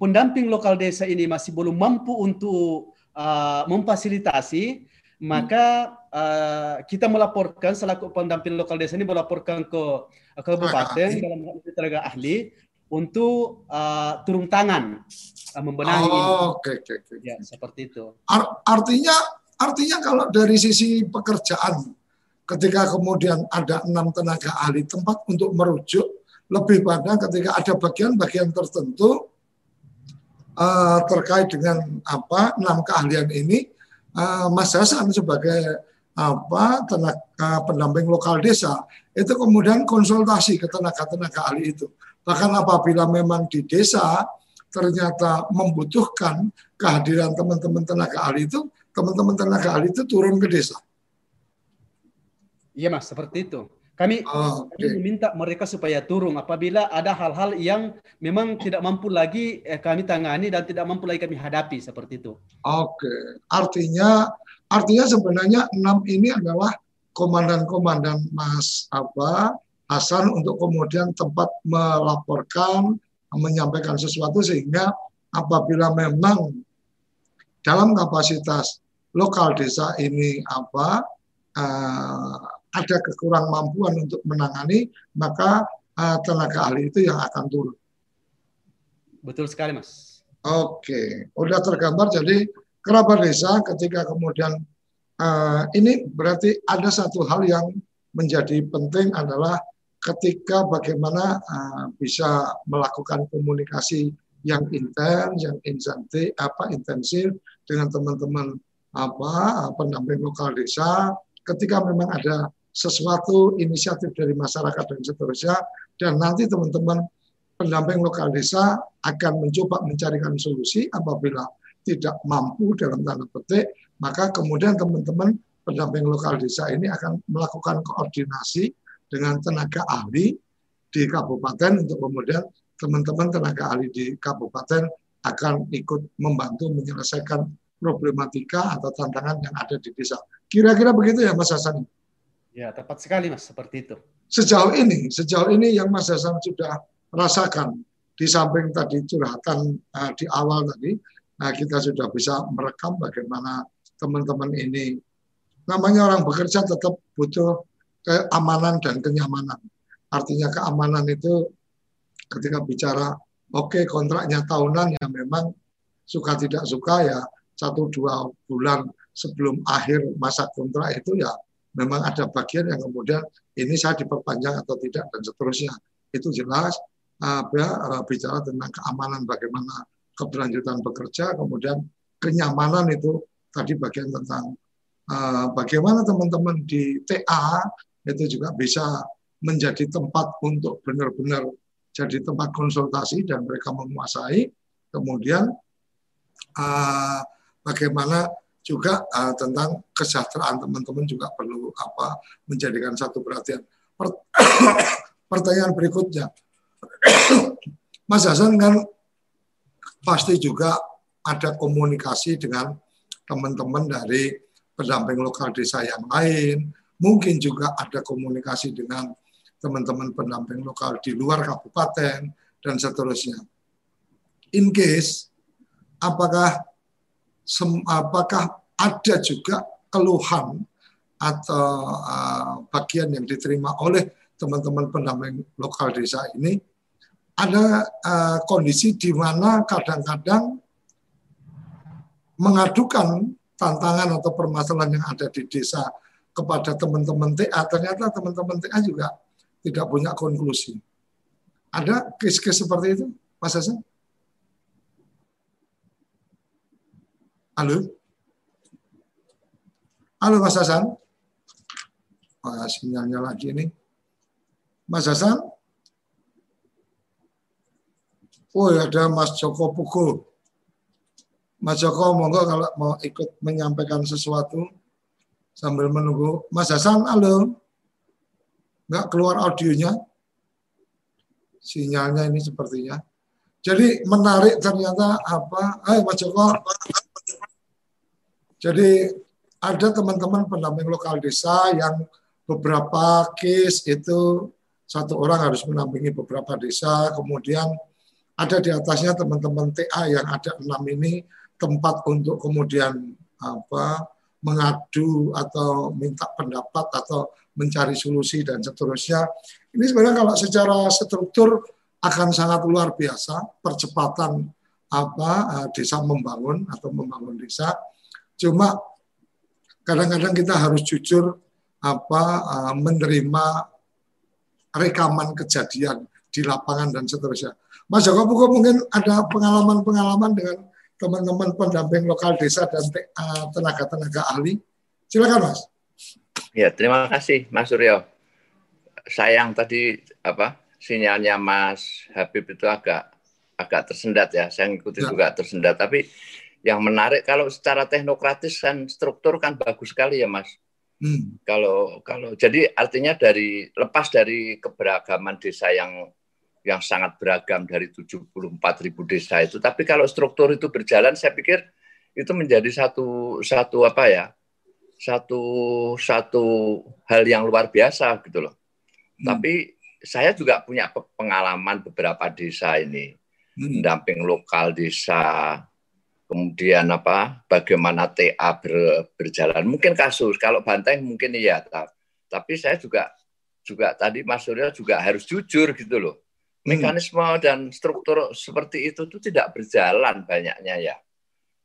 pendamping lokal desa ini masih belum mampu untuk uh, memfasilitasi, maka uh, kita melaporkan selaku pendamping lokal desa ini melaporkan ke kabupaten dalam tenaga ahli untuk uh, turun tangan uh, membenahi oh, ini. Oke, okay, oke, Ya, seperti itu. Art, artinya artinya kalau dari sisi pekerjaan ketika kemudian ada enam tenaga ahli tempat untuk merujuk lebih pada ketika ada bagian-bagian tertentu uh, terkait dengan apa enam keahlian ini uh, Mas Hasan sebagai apa tenaga pendamping lokal desa itu kemudian konsultasi ke tenaga-tenaga ahli itu. Bahkan apabila memang di desa ternyata membutuhkan kehadiran teman-teman tenaga ahli itu, teman-teman tenaga ahli itu turun ke desa. Iya mas, seperti itu. Kami, oh, okay. kami meminta mereka supaya turun apabila ada hal-hal yang memang tidak mampu lagi eh, kami tangani dan tidak mampu lagi kami hadapi seperti itu. Oke, okay. artinya Artinya sebenarnya enam ini adalah komandan-komandan Mas apa Hasan untuk kemudian tempat melaporkan, menyampaikan sesuatu sehingga apabila memang dalam kapasitas lokal desa ini apa uh, ada kekurang mampuan untuk menangani, maka uh, tenaga ahli itu yang akan turun. Betul sekali, Mas. Oke, udah tergambar. Jadi kerabat desa ketika kemudian uh, ini berarti ada satu hal yang menjadi penting adalah ketika bagaimana uh, bisa melakukan komunikasi yang intens, yang intensif, apa intensif dengan teman-teman apa pendamping lokal desa. Ketika memang ada sesuatu inisiatif dari masyarakat dan seterusnya, dan nanti teman-teman pendamping lokal desa akan mencoba mencarikan solusi apabila tidak mampu dalam tanda petik, maka kemudian teman-teman pendamping lokal desa ini akan melakukan koordinasi dengan tenaga ahli di kabupaten untuk kemudian teman-teman tenaga ahli di kabupaten akan ikut membantu menyelesaikan problematika atau tantangan yang ada di desa. Kira-kira begitu ya Mas Hasan? Ya, tepat sekali Mas, seperti itu. Sejauh ini, sejauh ini yang Mas Hasan sudah rasakan di samping tadi curhatan uh, di awal tadi, nah kita sudah bisa merekam bagaimana teman-teman ini namanya orang bekerja tetap butuh keamanan dan kenyamanan. Artinya keamanan itu ketika bicara oke okay, kontraknya tahunan ya memang suka tidak suka ya satu dua bulan sebelum akhir masa kontrak itu ya memang ada bagian yang kemudian ini saya diperpanjang atau tidak dan seterusnya itu jelas uh, bicara tentang keamanan bagaimana keberlanjutan bekerja kemudian kenyamanan itu tadi bagian tentang uh, bagaimana teman-teman di TA itu juga bisa menjadi tempat untuk benar-benar jadi tempat konsultasi dan mereka menguasai. Kemudian uh, bagaimana juga uh, tentang kesejahteraan teman-teman juga perlu apa menjadikan satu perhatian. *coughs* Pertanyaan berikutnya, *coughs* Mas Hasan kan pasti juga ada komunikasi dengan teman-teman dari pendamping lokal desa yang lain, mungkin juga ada komunikasi dengan teman-teman pendamping lokal di luar kabupaten, dan seterusnya. In case, apakah sem, apakah ada juga keluhan atau uh, bagian yang diterima oleh teman-teman pendamping lokal desa ini ada uh, kondisi di mana kadang-kadang mengadukan tantangan atau permasalahan yang ada di desa kepada teman-teman TA ternyata teman-teman TA juga tidak punya konklusi. Ada case-case seperti itu, Mas Hasan? Halo? Halo Mas Hasan? Oh, sinyalnya lagi ini. Mas Hasan? Oh, ada Mas Joko Pukul. Mas Joko, monggo kalau mau ikut menyampaikan sesuatu sambil menunggu. Mas Hasan, halo? nggak keluar audionya. Sinyalnya ini sepertinya. Jadi menarik ternyata apa? Ayo Mas Joko. Jadi ada teman-teman pendamping lokal desa yang beberapa case itu satu orang harus menampingi beberapa desa, kemudian ada di atasnya teman-teman TA yang ada enam ini tempat untuk kemudian apa mengadu atau minta pendapat atau mencari solusi dan seterusnya. Ini sebenarnya kalau secara struktur akan sangat luar biasa percepatan apa eh, desa membangun atau membangun desa. Cuma kadang-kadang kita harus jujur apa eh, menerima rekaman kejadian di lapangan dan seterusnya. Mas Joko mungkin ada pengalaman-pengalaman dengan teman-teman pendamping lokal desa dan eh, tenaga-tenaga ahli. Silakan Mas. Ya, terima kasih Mas Suryo. Sayang tadi apa sinyalnya Mas Habib itu agak agak tersendat ya. Saya ngikuti ya. juga tersendat. Tapi yang menarik kalau secara teknokratis kan struktur kan bagus sekali ya Mas. Hmm. Kalau kalau jadi artinya dari lepas dari keberagaman desa yang yang sangat beragam dari 74 ribu desa itu, tapi kalau struktur itu berjalan, saya pikir itu menjadi satu satu apa ya satu satu hal yang luar biasa gitu loh. Hmm. Tapi saya juga punya pengalaman beberapa desa ini, hmm. mendamping lokal desa, kemudian apa, bagaimana TA ber, berjalan. Mungkin kasus, kalau banteng mungkin iya, tapi saya juga juga tadi Mas Surya juga harus jujur gitu loh. Hmm. Mekanisme hmm. dan struktur seperti itu tuh tidak berjalan banyaknya ya.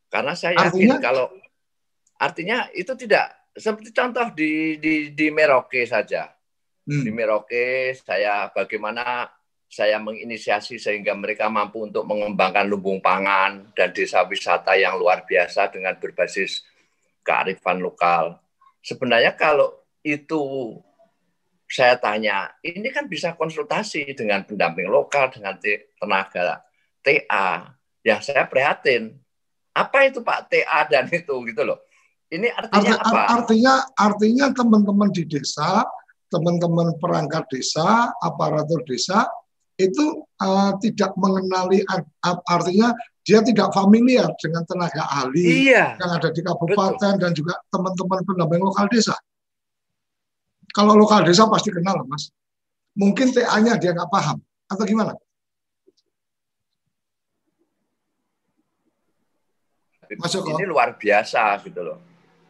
Karena saya yakin Artinya? kalau Artinya itu tidak seperti contoh di di di Merauke saja. hmm. di Merauke, saya bagaimana saya menginisiasi sehingga mereka mampu untuk mengembangkan lumbung pangan dan desa wisata yang luar biasa dengan berbasis kearifan lokal. Sebenarnya kalau itu saya tanya, ini kan bisa konsultasi dengan pendamping lokal, dengan tenaga TA, yang saya prihatin. Apa itu Pak TA dan itu gitu loh. Ini artinya Arti, apa? Artinya artinya teman-teman di desa, teman-teman perangkat desa, aparatur desa itu uh, tidak mengenali artinya dia tidak familiar dengan tenaga ahli iya, yang ada di kabupaten betul. dan juga teman-teman pendamping lokal desa. Kalau lokal desa pasti kenal, Mas. Mungkin TA-nya dia nggak paham atau gimana? Mas Joko. Ini luar biasa gitu loh.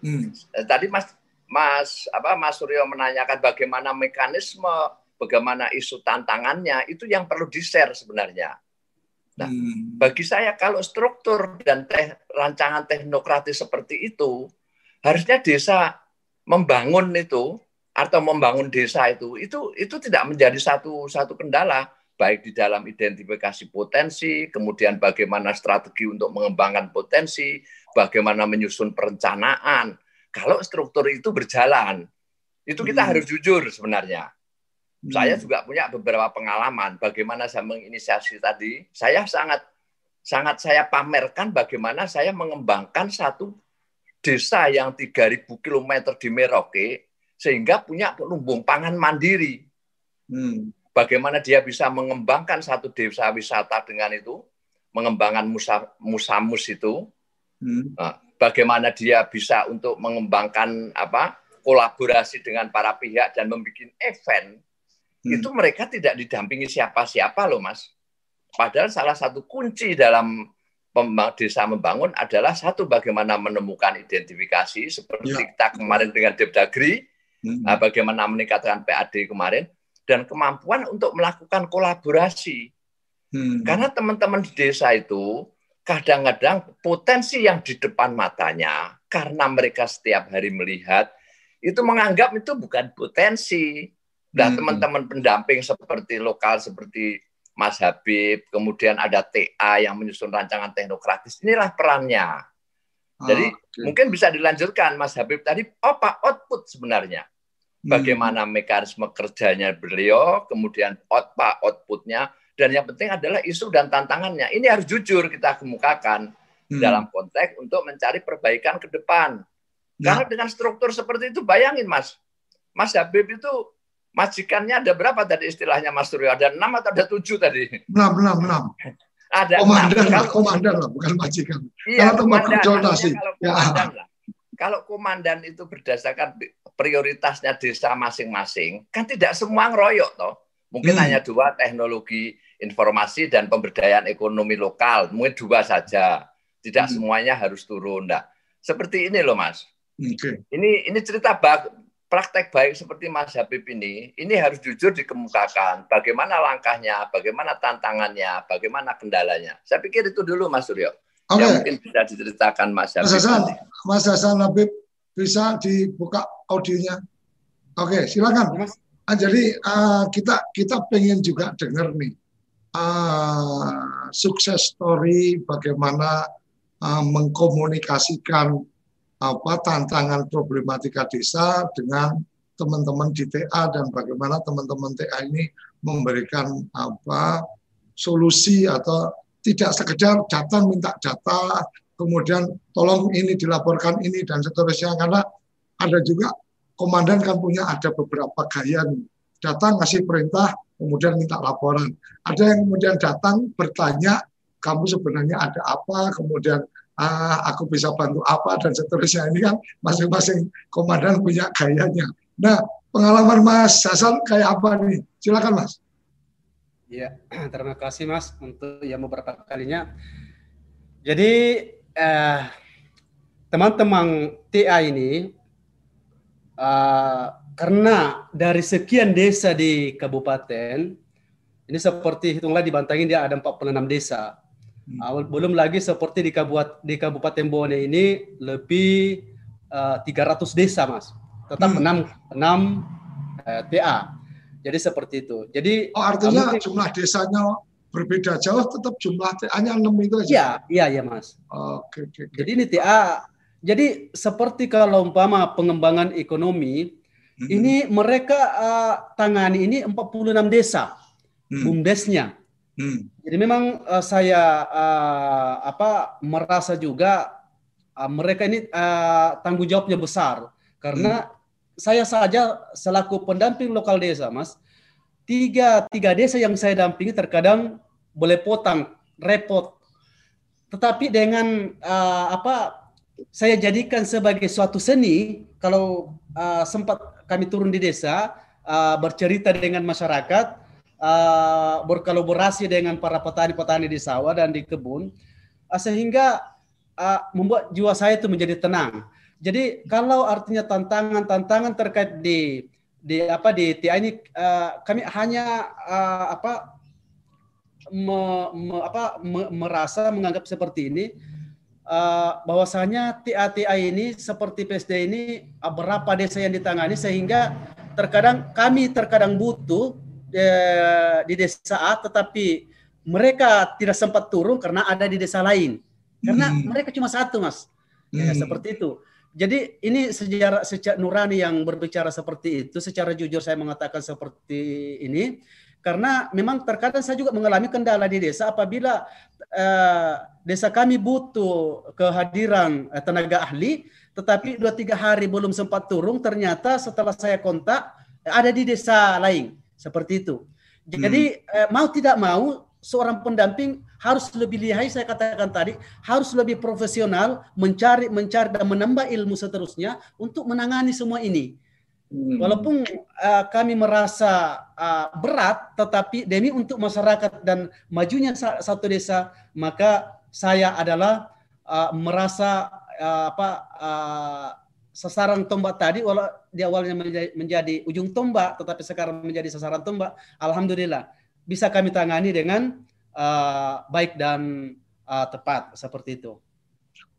Hmm. Eh, tadi Mas Mas apa Mas Suryo menanyakan bagaimana mekanisme bagaimana isu tantangannya itu yang perlu di-share sebenarnya. Nah, hmm. bagi saya kalau struktur dan teh, rancangan teknokratis seperti itu, harusnya desa membangun itu atau membangun desa itu itu itu tidak menjadi satu satu kendala baik di dalam identifikasi potensi, kemudian bagaimana strategi untuk mengembangkan potensi, bagaimana menyusun perencanaan. Kalau struktur itu berjalan, itu kita hmm. harus jujur sebenarnya. Saya hmm. juga punya beberapa pengalaman bagaimana saya menginisiasi tadi. Saya sangat sangat saya pamerkan bagaimana saya mengembangkan satu desa yang 3000 km di Merauke sehingga punya lumbung pangan mandiri. Hmm. Bagaimana dia bisa mengembangkan satu desa wisata dengan itu, mengembangkan musa, musamus itu. Hmm. Nah, bagaimana dia bisa untuk mengembangkan apa kolaborasi dengan para pihak dan membuat event hmm. itu mereka tidak didampingi siapa-siapa loh mas. Padahal salah satu kunci dalam desa membangun adalah satu bagaimana menemukan identifikasi seperti ya. kita kemarin dengan Depdagri. Nah, bagaimana meningkatkan PAD kemarin dan kemampuan untuk melakukan kolaborasi. Hmm. Karena teman-teman di desa itu kadang-kadang potensi yang di depan matanya karena mereka setiap hari melihat itu menganggap itu bukan potensi, Nah, hmm. teman-teman pendamping seperti lokal seperti Mas Habib, kemudian ada TA yang menyusun rancangan teknokratis. Inilah perannya. Jadi oh, okay. mungkin bisa dilanjutkan Mas Habib tadi apa output sebenarnya. Bagaimana hmm. mekanisme kerjanya beliau, kemudian apa outputnya, dan yang penting adalah isu dan tantangannya. Ini harus jujur kita kemukakan hmm. dalam konteks untuk mencari perbaikan ke depan. Ya. Karena dengan struktur seperti itu, bayangin Mas, Mas Habib itu majikannya ada berapa tadi istilahnya Mas Suryo? Ada enam atau ada tujuh tadi? Enam, enam, enam. Ada komandan lah, komandan lah, bukan majikan. Iya, komandan. Kalau ya. komandan lah. Kalau komandan itu berdasarkan prioritasnya desa masing-masing, kan tidak semua ngeroyok toh. Mungkin hmm. hanya dua teknologi informasi dan pemberdayaan ekonomi lokal, mungkin dua saja. Tidak hmm. semuanya harus turun. Nah, seperti ini loh Mas. Okay. Ini ini cerita bag, praktek baik seperti Mas Habib ini, ini harus jujur dikemukakan. Bagaimana langkahnya, bagaimana tantangannya, bagaimana kendalanya. Saya pikir itu dulu Mas Suryo. Okay. mungkin bisa diceritakan Mas Habib. Mas Hasan, Mas Hasan Habib bisa dibuka audionya. Oke, silakan. Mas. Ah, jadi uh, kita kita pengen juga dengar nih uh, sukses story bagaimana uh, mengkomunikasikan apa tantangan problematika desa dengan teman-teman di TA dan bagaimana teman-teman TA ini memberikan apa solusi atau tidak sekedar datang minta data kemudian tolong ini dilaporkan ini dan seterusnya karena ada juga komandan kan punya ada beberapa gaya datang ngasih perintah kemudian minta laporan ada yang kemudian datang bertanya kamu sebenarnya ada apa kemudian ah, aku bisa bantu apa dan seterusnya ini kan masing-masing komandan punya gayanya. Nah pengalaman Mas Hasan kayak apa nih? Silakan Mas. Ya, *clears throat* terima kasih Mas untuk yang beberapa kalinya. Jadi eh, teman-teman TA ini uh, karena dari sekian desa di kabupaten ini seperti hitunglah dibantangin dia ada 46 desa Hmm. belum lagi seperti di Kabupaten di Kabupaten Bone ini lebih uh, eh, 300 desa, Mas. Tetap hmm. 6 6 uh, TA. Jadi seperti itu. Jadi Oh, artinya mungkin- jumlah desanya berbeda jauh, tetap jumlah TA-nya 6 itu aja. Iya, iya, iya, Mas. Oke, oke, oke. Jadi ini TA. Jadi seperti kalau umpama pengembangan ekonomi, Hmm, ini mereka uh, tangani ini 46 desa, hmm, bumdesnya. hmm, Jadi memang uh, saya uh, apa merasa juga uh, mereka ini uh, tanggung jawabnya besar karena saya saja selaku pendamping lokal desa, Mas, tiga tiga desa yang saya dampingi terkadang boleh potang, repot. Tetapi dengan uh, apa saya jadikan sebagai suatu seni kalau uh, sempat kami turun di desa uh, bercerita dengan masyarakat uh, berkolaborasi dengan para petani-petani di sawah dan di kebun uh, sehingga uh, membuat jiwa saya itu menjadi tenang. Jadi kalau artinya tantangan-tantangan terkait di di apa di TA ini uh, kami hanya uh, apa me, me- apa me- merasa menganggap seperti ini uh, bahwasanya TA-TA ini seperti PSD ini uh, berapa desa yang ditangani sehingga terkadang kami terkadang butuh eh, di desa A tetapi mereka tidak sempat turun karena ada di desa lain karena Hmm. mereka cuma satu mas ya, hmm. seperti itu jadi ini sejarah secara nurani yang berbicara seperti itu secara jujur saya mengatakan seperti ini karena memang terkadang saya juga mengalami kendala di desa apabila eh, desa kami butuh kehadiran eh, tenaga ahli tetapi dua tiga hari belum sempat turun ternyata setelah saya kontak eh, ada di desa lain. Seperti itu. Jadi eh, mau tidak mau seorang pendamping harus lebih lihai saya katakan tadi harus lebih profesional mencari mencari dan menambah ilmu seterusnya untuk menangani semua ini Hmm. Walaupun uh, kami merasa uh, berat, tetapi demi untuk masyarakat dan majunya sa- satu desa, maka saya adalah uh, merasa uh, apa uh, sasaran tombak tadi, walau di awalnya menjadi, menjadi ujung tombak, tetapi sekarang menjadi sasaran tombak. Alhamdulillah bisa kami tangani dengan uh, baik dan uh, tepat seperti itu.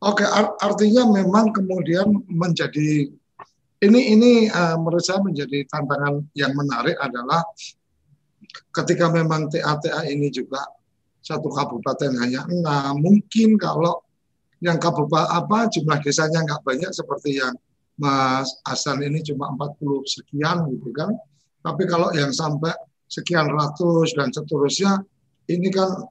Oke, ar- artinya memang kemudian menjadi ini ini eh, menurut saya menjadi tantangan yang menarik adalah ketika memang TA-TA ini juga satu kabupaten hanya enam, mungkin kalau yang kabupaten apa jumlah desanya nggak banyak seperti yang Mas Hasan ini cuma 40 sekian gitu kan. Tapi kalau yang sampai sekian ratus dan seterusnya ini kan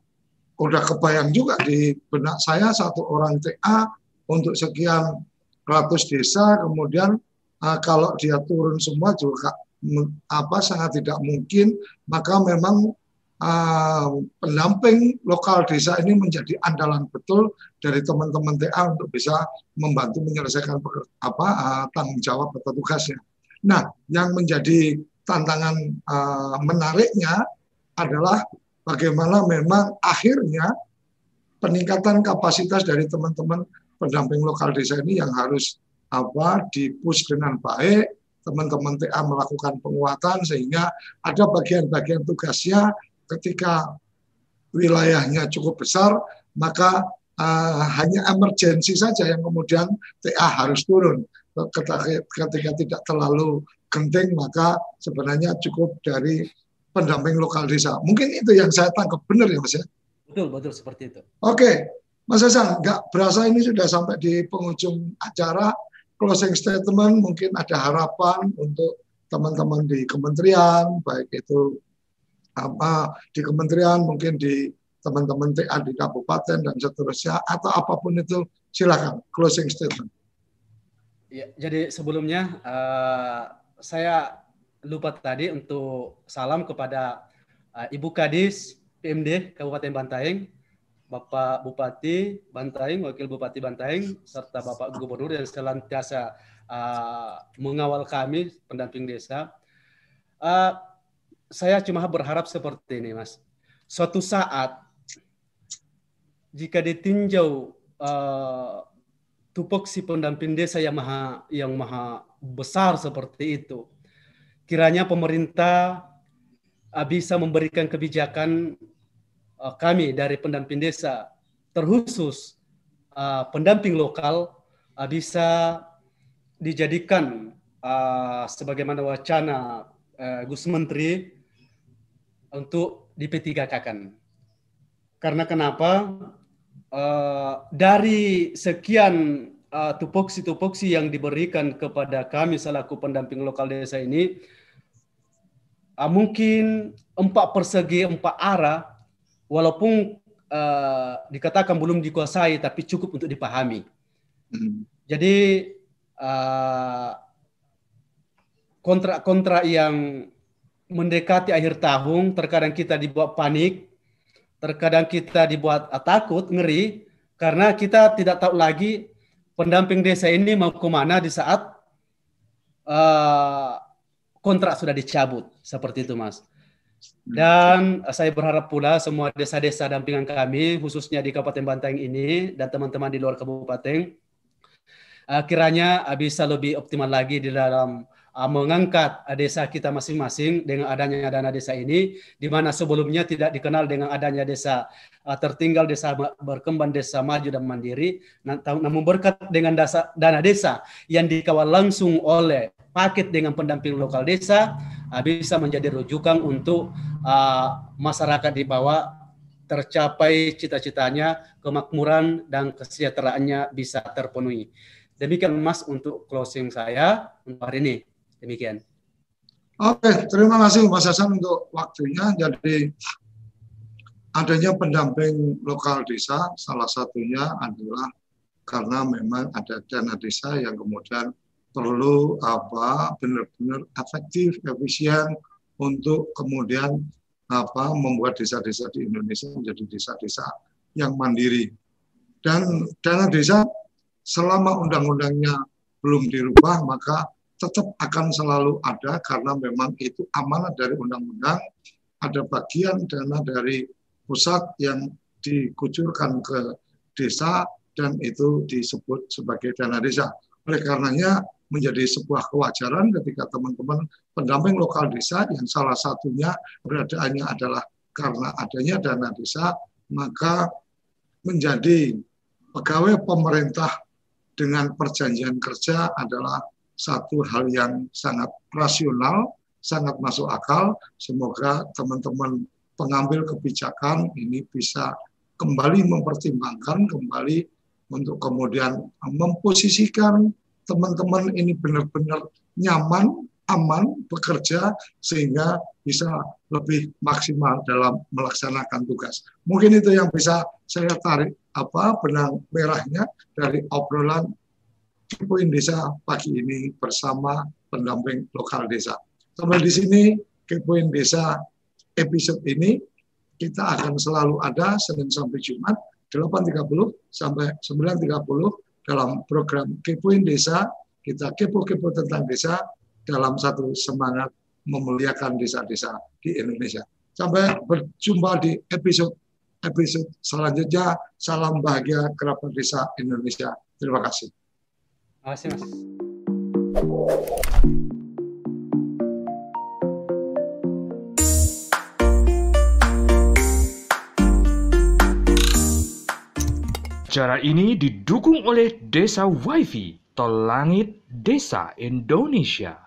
udah kebayang juga di benak saya satu orang TA untuk sekian ratus desa kemudian uh, kalau dia turun semua juga apa sangat tidak mungkin maka memang uh, pendamping lokal desa ini menjadi andalan betul dari teman-teman TA untuk bisa membantu menyelesaikan apa uh, tanggung jawab atau tugasnya. Nah, yang menjadi tantangan uh, menariknya adalah bagaimana memang akhirnya peningkatan kapasitas dari teman-teman pendamping lokal desa ini yang harus apa dipush dengan baik teman-teman TA melakukan penguatan sehingga ada bagian-bagian tugasnya ketika wilayahnya cukup besar maka uh, hanya emergensi saja yang kemudian TA harus turun ketika, ketika tidak terlalu genting maka sebenarnya cukup dari pendamping lokal desa. Mungkin itu yang saya tangkap benar ya Mas ya. Betul, betul seperti itu. Oke, Mas Hasan, nggak berasa ini sudah sampai di penghujung acara. Closing statement, mungkin ada harapan untuk teman-teman di kementerian, baik itu apa di kementerian, mungkin di teman-teman TA di kabupaten dan seterusnya, atau apa pun itu, silakan closing statement. Ya, jadi sebelumnya uh, saya lupa tadi untuk salam kepada uh, Ibu Kadis PMD Kabupaten Bantaeng, Bapak Bupati Bantaeng, Wakil Bupati Bantaeng, serta Bapak Gubernur yang senantiasa uh, mengawal kami pendamping desa. Uh, saya cuma berharap seperti ini, Mas. Suatu saat jika ditinjau uh, tupoksi pendamping desa yang maha yang maha besar seperti itu, kiranya pemerintah bisa memberikan kebijakan uh, kami dari pendamping desa, terkhusus uh, pendamping lokal uh, bisa dijadikan uh, sebagaimana wacana uh, Gus Menteri untuk di P3K kan. Karena kenapa? Uh, dari sekian uh, tupoksi-tupoksi yang diberikan kepada kami selaku pendamping lokal desa ini, uh, mungkin empat persegi, empat arah, walaupun uh, dikatakan belum dikuasai, tapi cukup untuk dipahami. Hmm. Jadi kontrak-kontrak uh, yang mendekati akhir tahun, terkadang kita dibuat panik, terkadang kita dibuat takut, ngeri, karena kita tidak tahu lagi pendamping desa ini mau ke mana di saat uh, kontrak sudah dicabut seperti itu mas. Dan saya berharap pula semua desa-desa dampingan kami khususnya di Kabupaten Banteng ini dan teman-teman di luar kabupaten uh, kiranya bisa lebih optimal lagi di dalam mengangkat desa kita masing-masing dengan adanya dana desa ini, di mana sebelumnya tidak dikenal dengan adanya desa tertinggal, desa berkembang, desa maju dan mandiri, namun berkat dengan dana desa yang dikawal langsung oleh paket dengan pendamping lokal desa, uh, bisa menjadi rujukan untuk uh, masyarakat di bawah tercapai cita-citanya, kemakmuran dan kesejahteraannya bisa terpenuhi. Demikian Mas untuk closing saya untuk hari ini. Demikian. Oke, terima kasih Mas Hasan untuk waktunya. Jadi adanya pendamping lokal desa salah satunya adalah karena memang ada dana desa yang kemudian perlu apa benar-benar efektif, efisien untuk kemudian apa membuat desa-desa di Indonesia menjadi desa-desa yang mandiri. Dan dana desa selama undang-undangnya belum dirubah maka tetap akan selalu ada karena memang itu amanat dari undang-undang. Ada bagian dana dari pusat yang dikucurkan ke desa dan itu disebut sebagai dana desa. Oleh karenanya menjadi sebuah kewajaran ketika teman-teman pendamping lokal desa yang salah satunya beradaannya adalah karena adanya dana desa, maka menjadi pegawai pemerintah dengan perjanjian kerja adalah satu hal yang sangat rasional, sangat masuk akal. Semoga teman-teman pengambil kebijakan ini bisa kembali mempertimbangkan, kembali untuk kemudian memposisikan teman-teman ini benar-benar nyaman, aman bekerja sehingga bisa lebih maksimal dalam melaksanakan tugas. Mungkin itu yang bisa saya tarik apa benang merahnya dari obrolan Kepoin Desa pagi ini bersama pendamping lokal desa. Sampai di sini Kepoin Desa episode ini kita akan selalu ada Senin sampai Jumat 8.30 sampai 9.30 dalam program Kepoin Desa. Kita kepo-kepo tentang desa dalam satu semangat memuliakan desa-desa di Indonesia. Sampai berjumpa di episode episode selanjutnya. Salam bahagia kerabat desa Indonesia. Terima kasih. Makasih Mas. Cara ini didukung oleh Desa WiFi Tol Langit Desa Indonesia.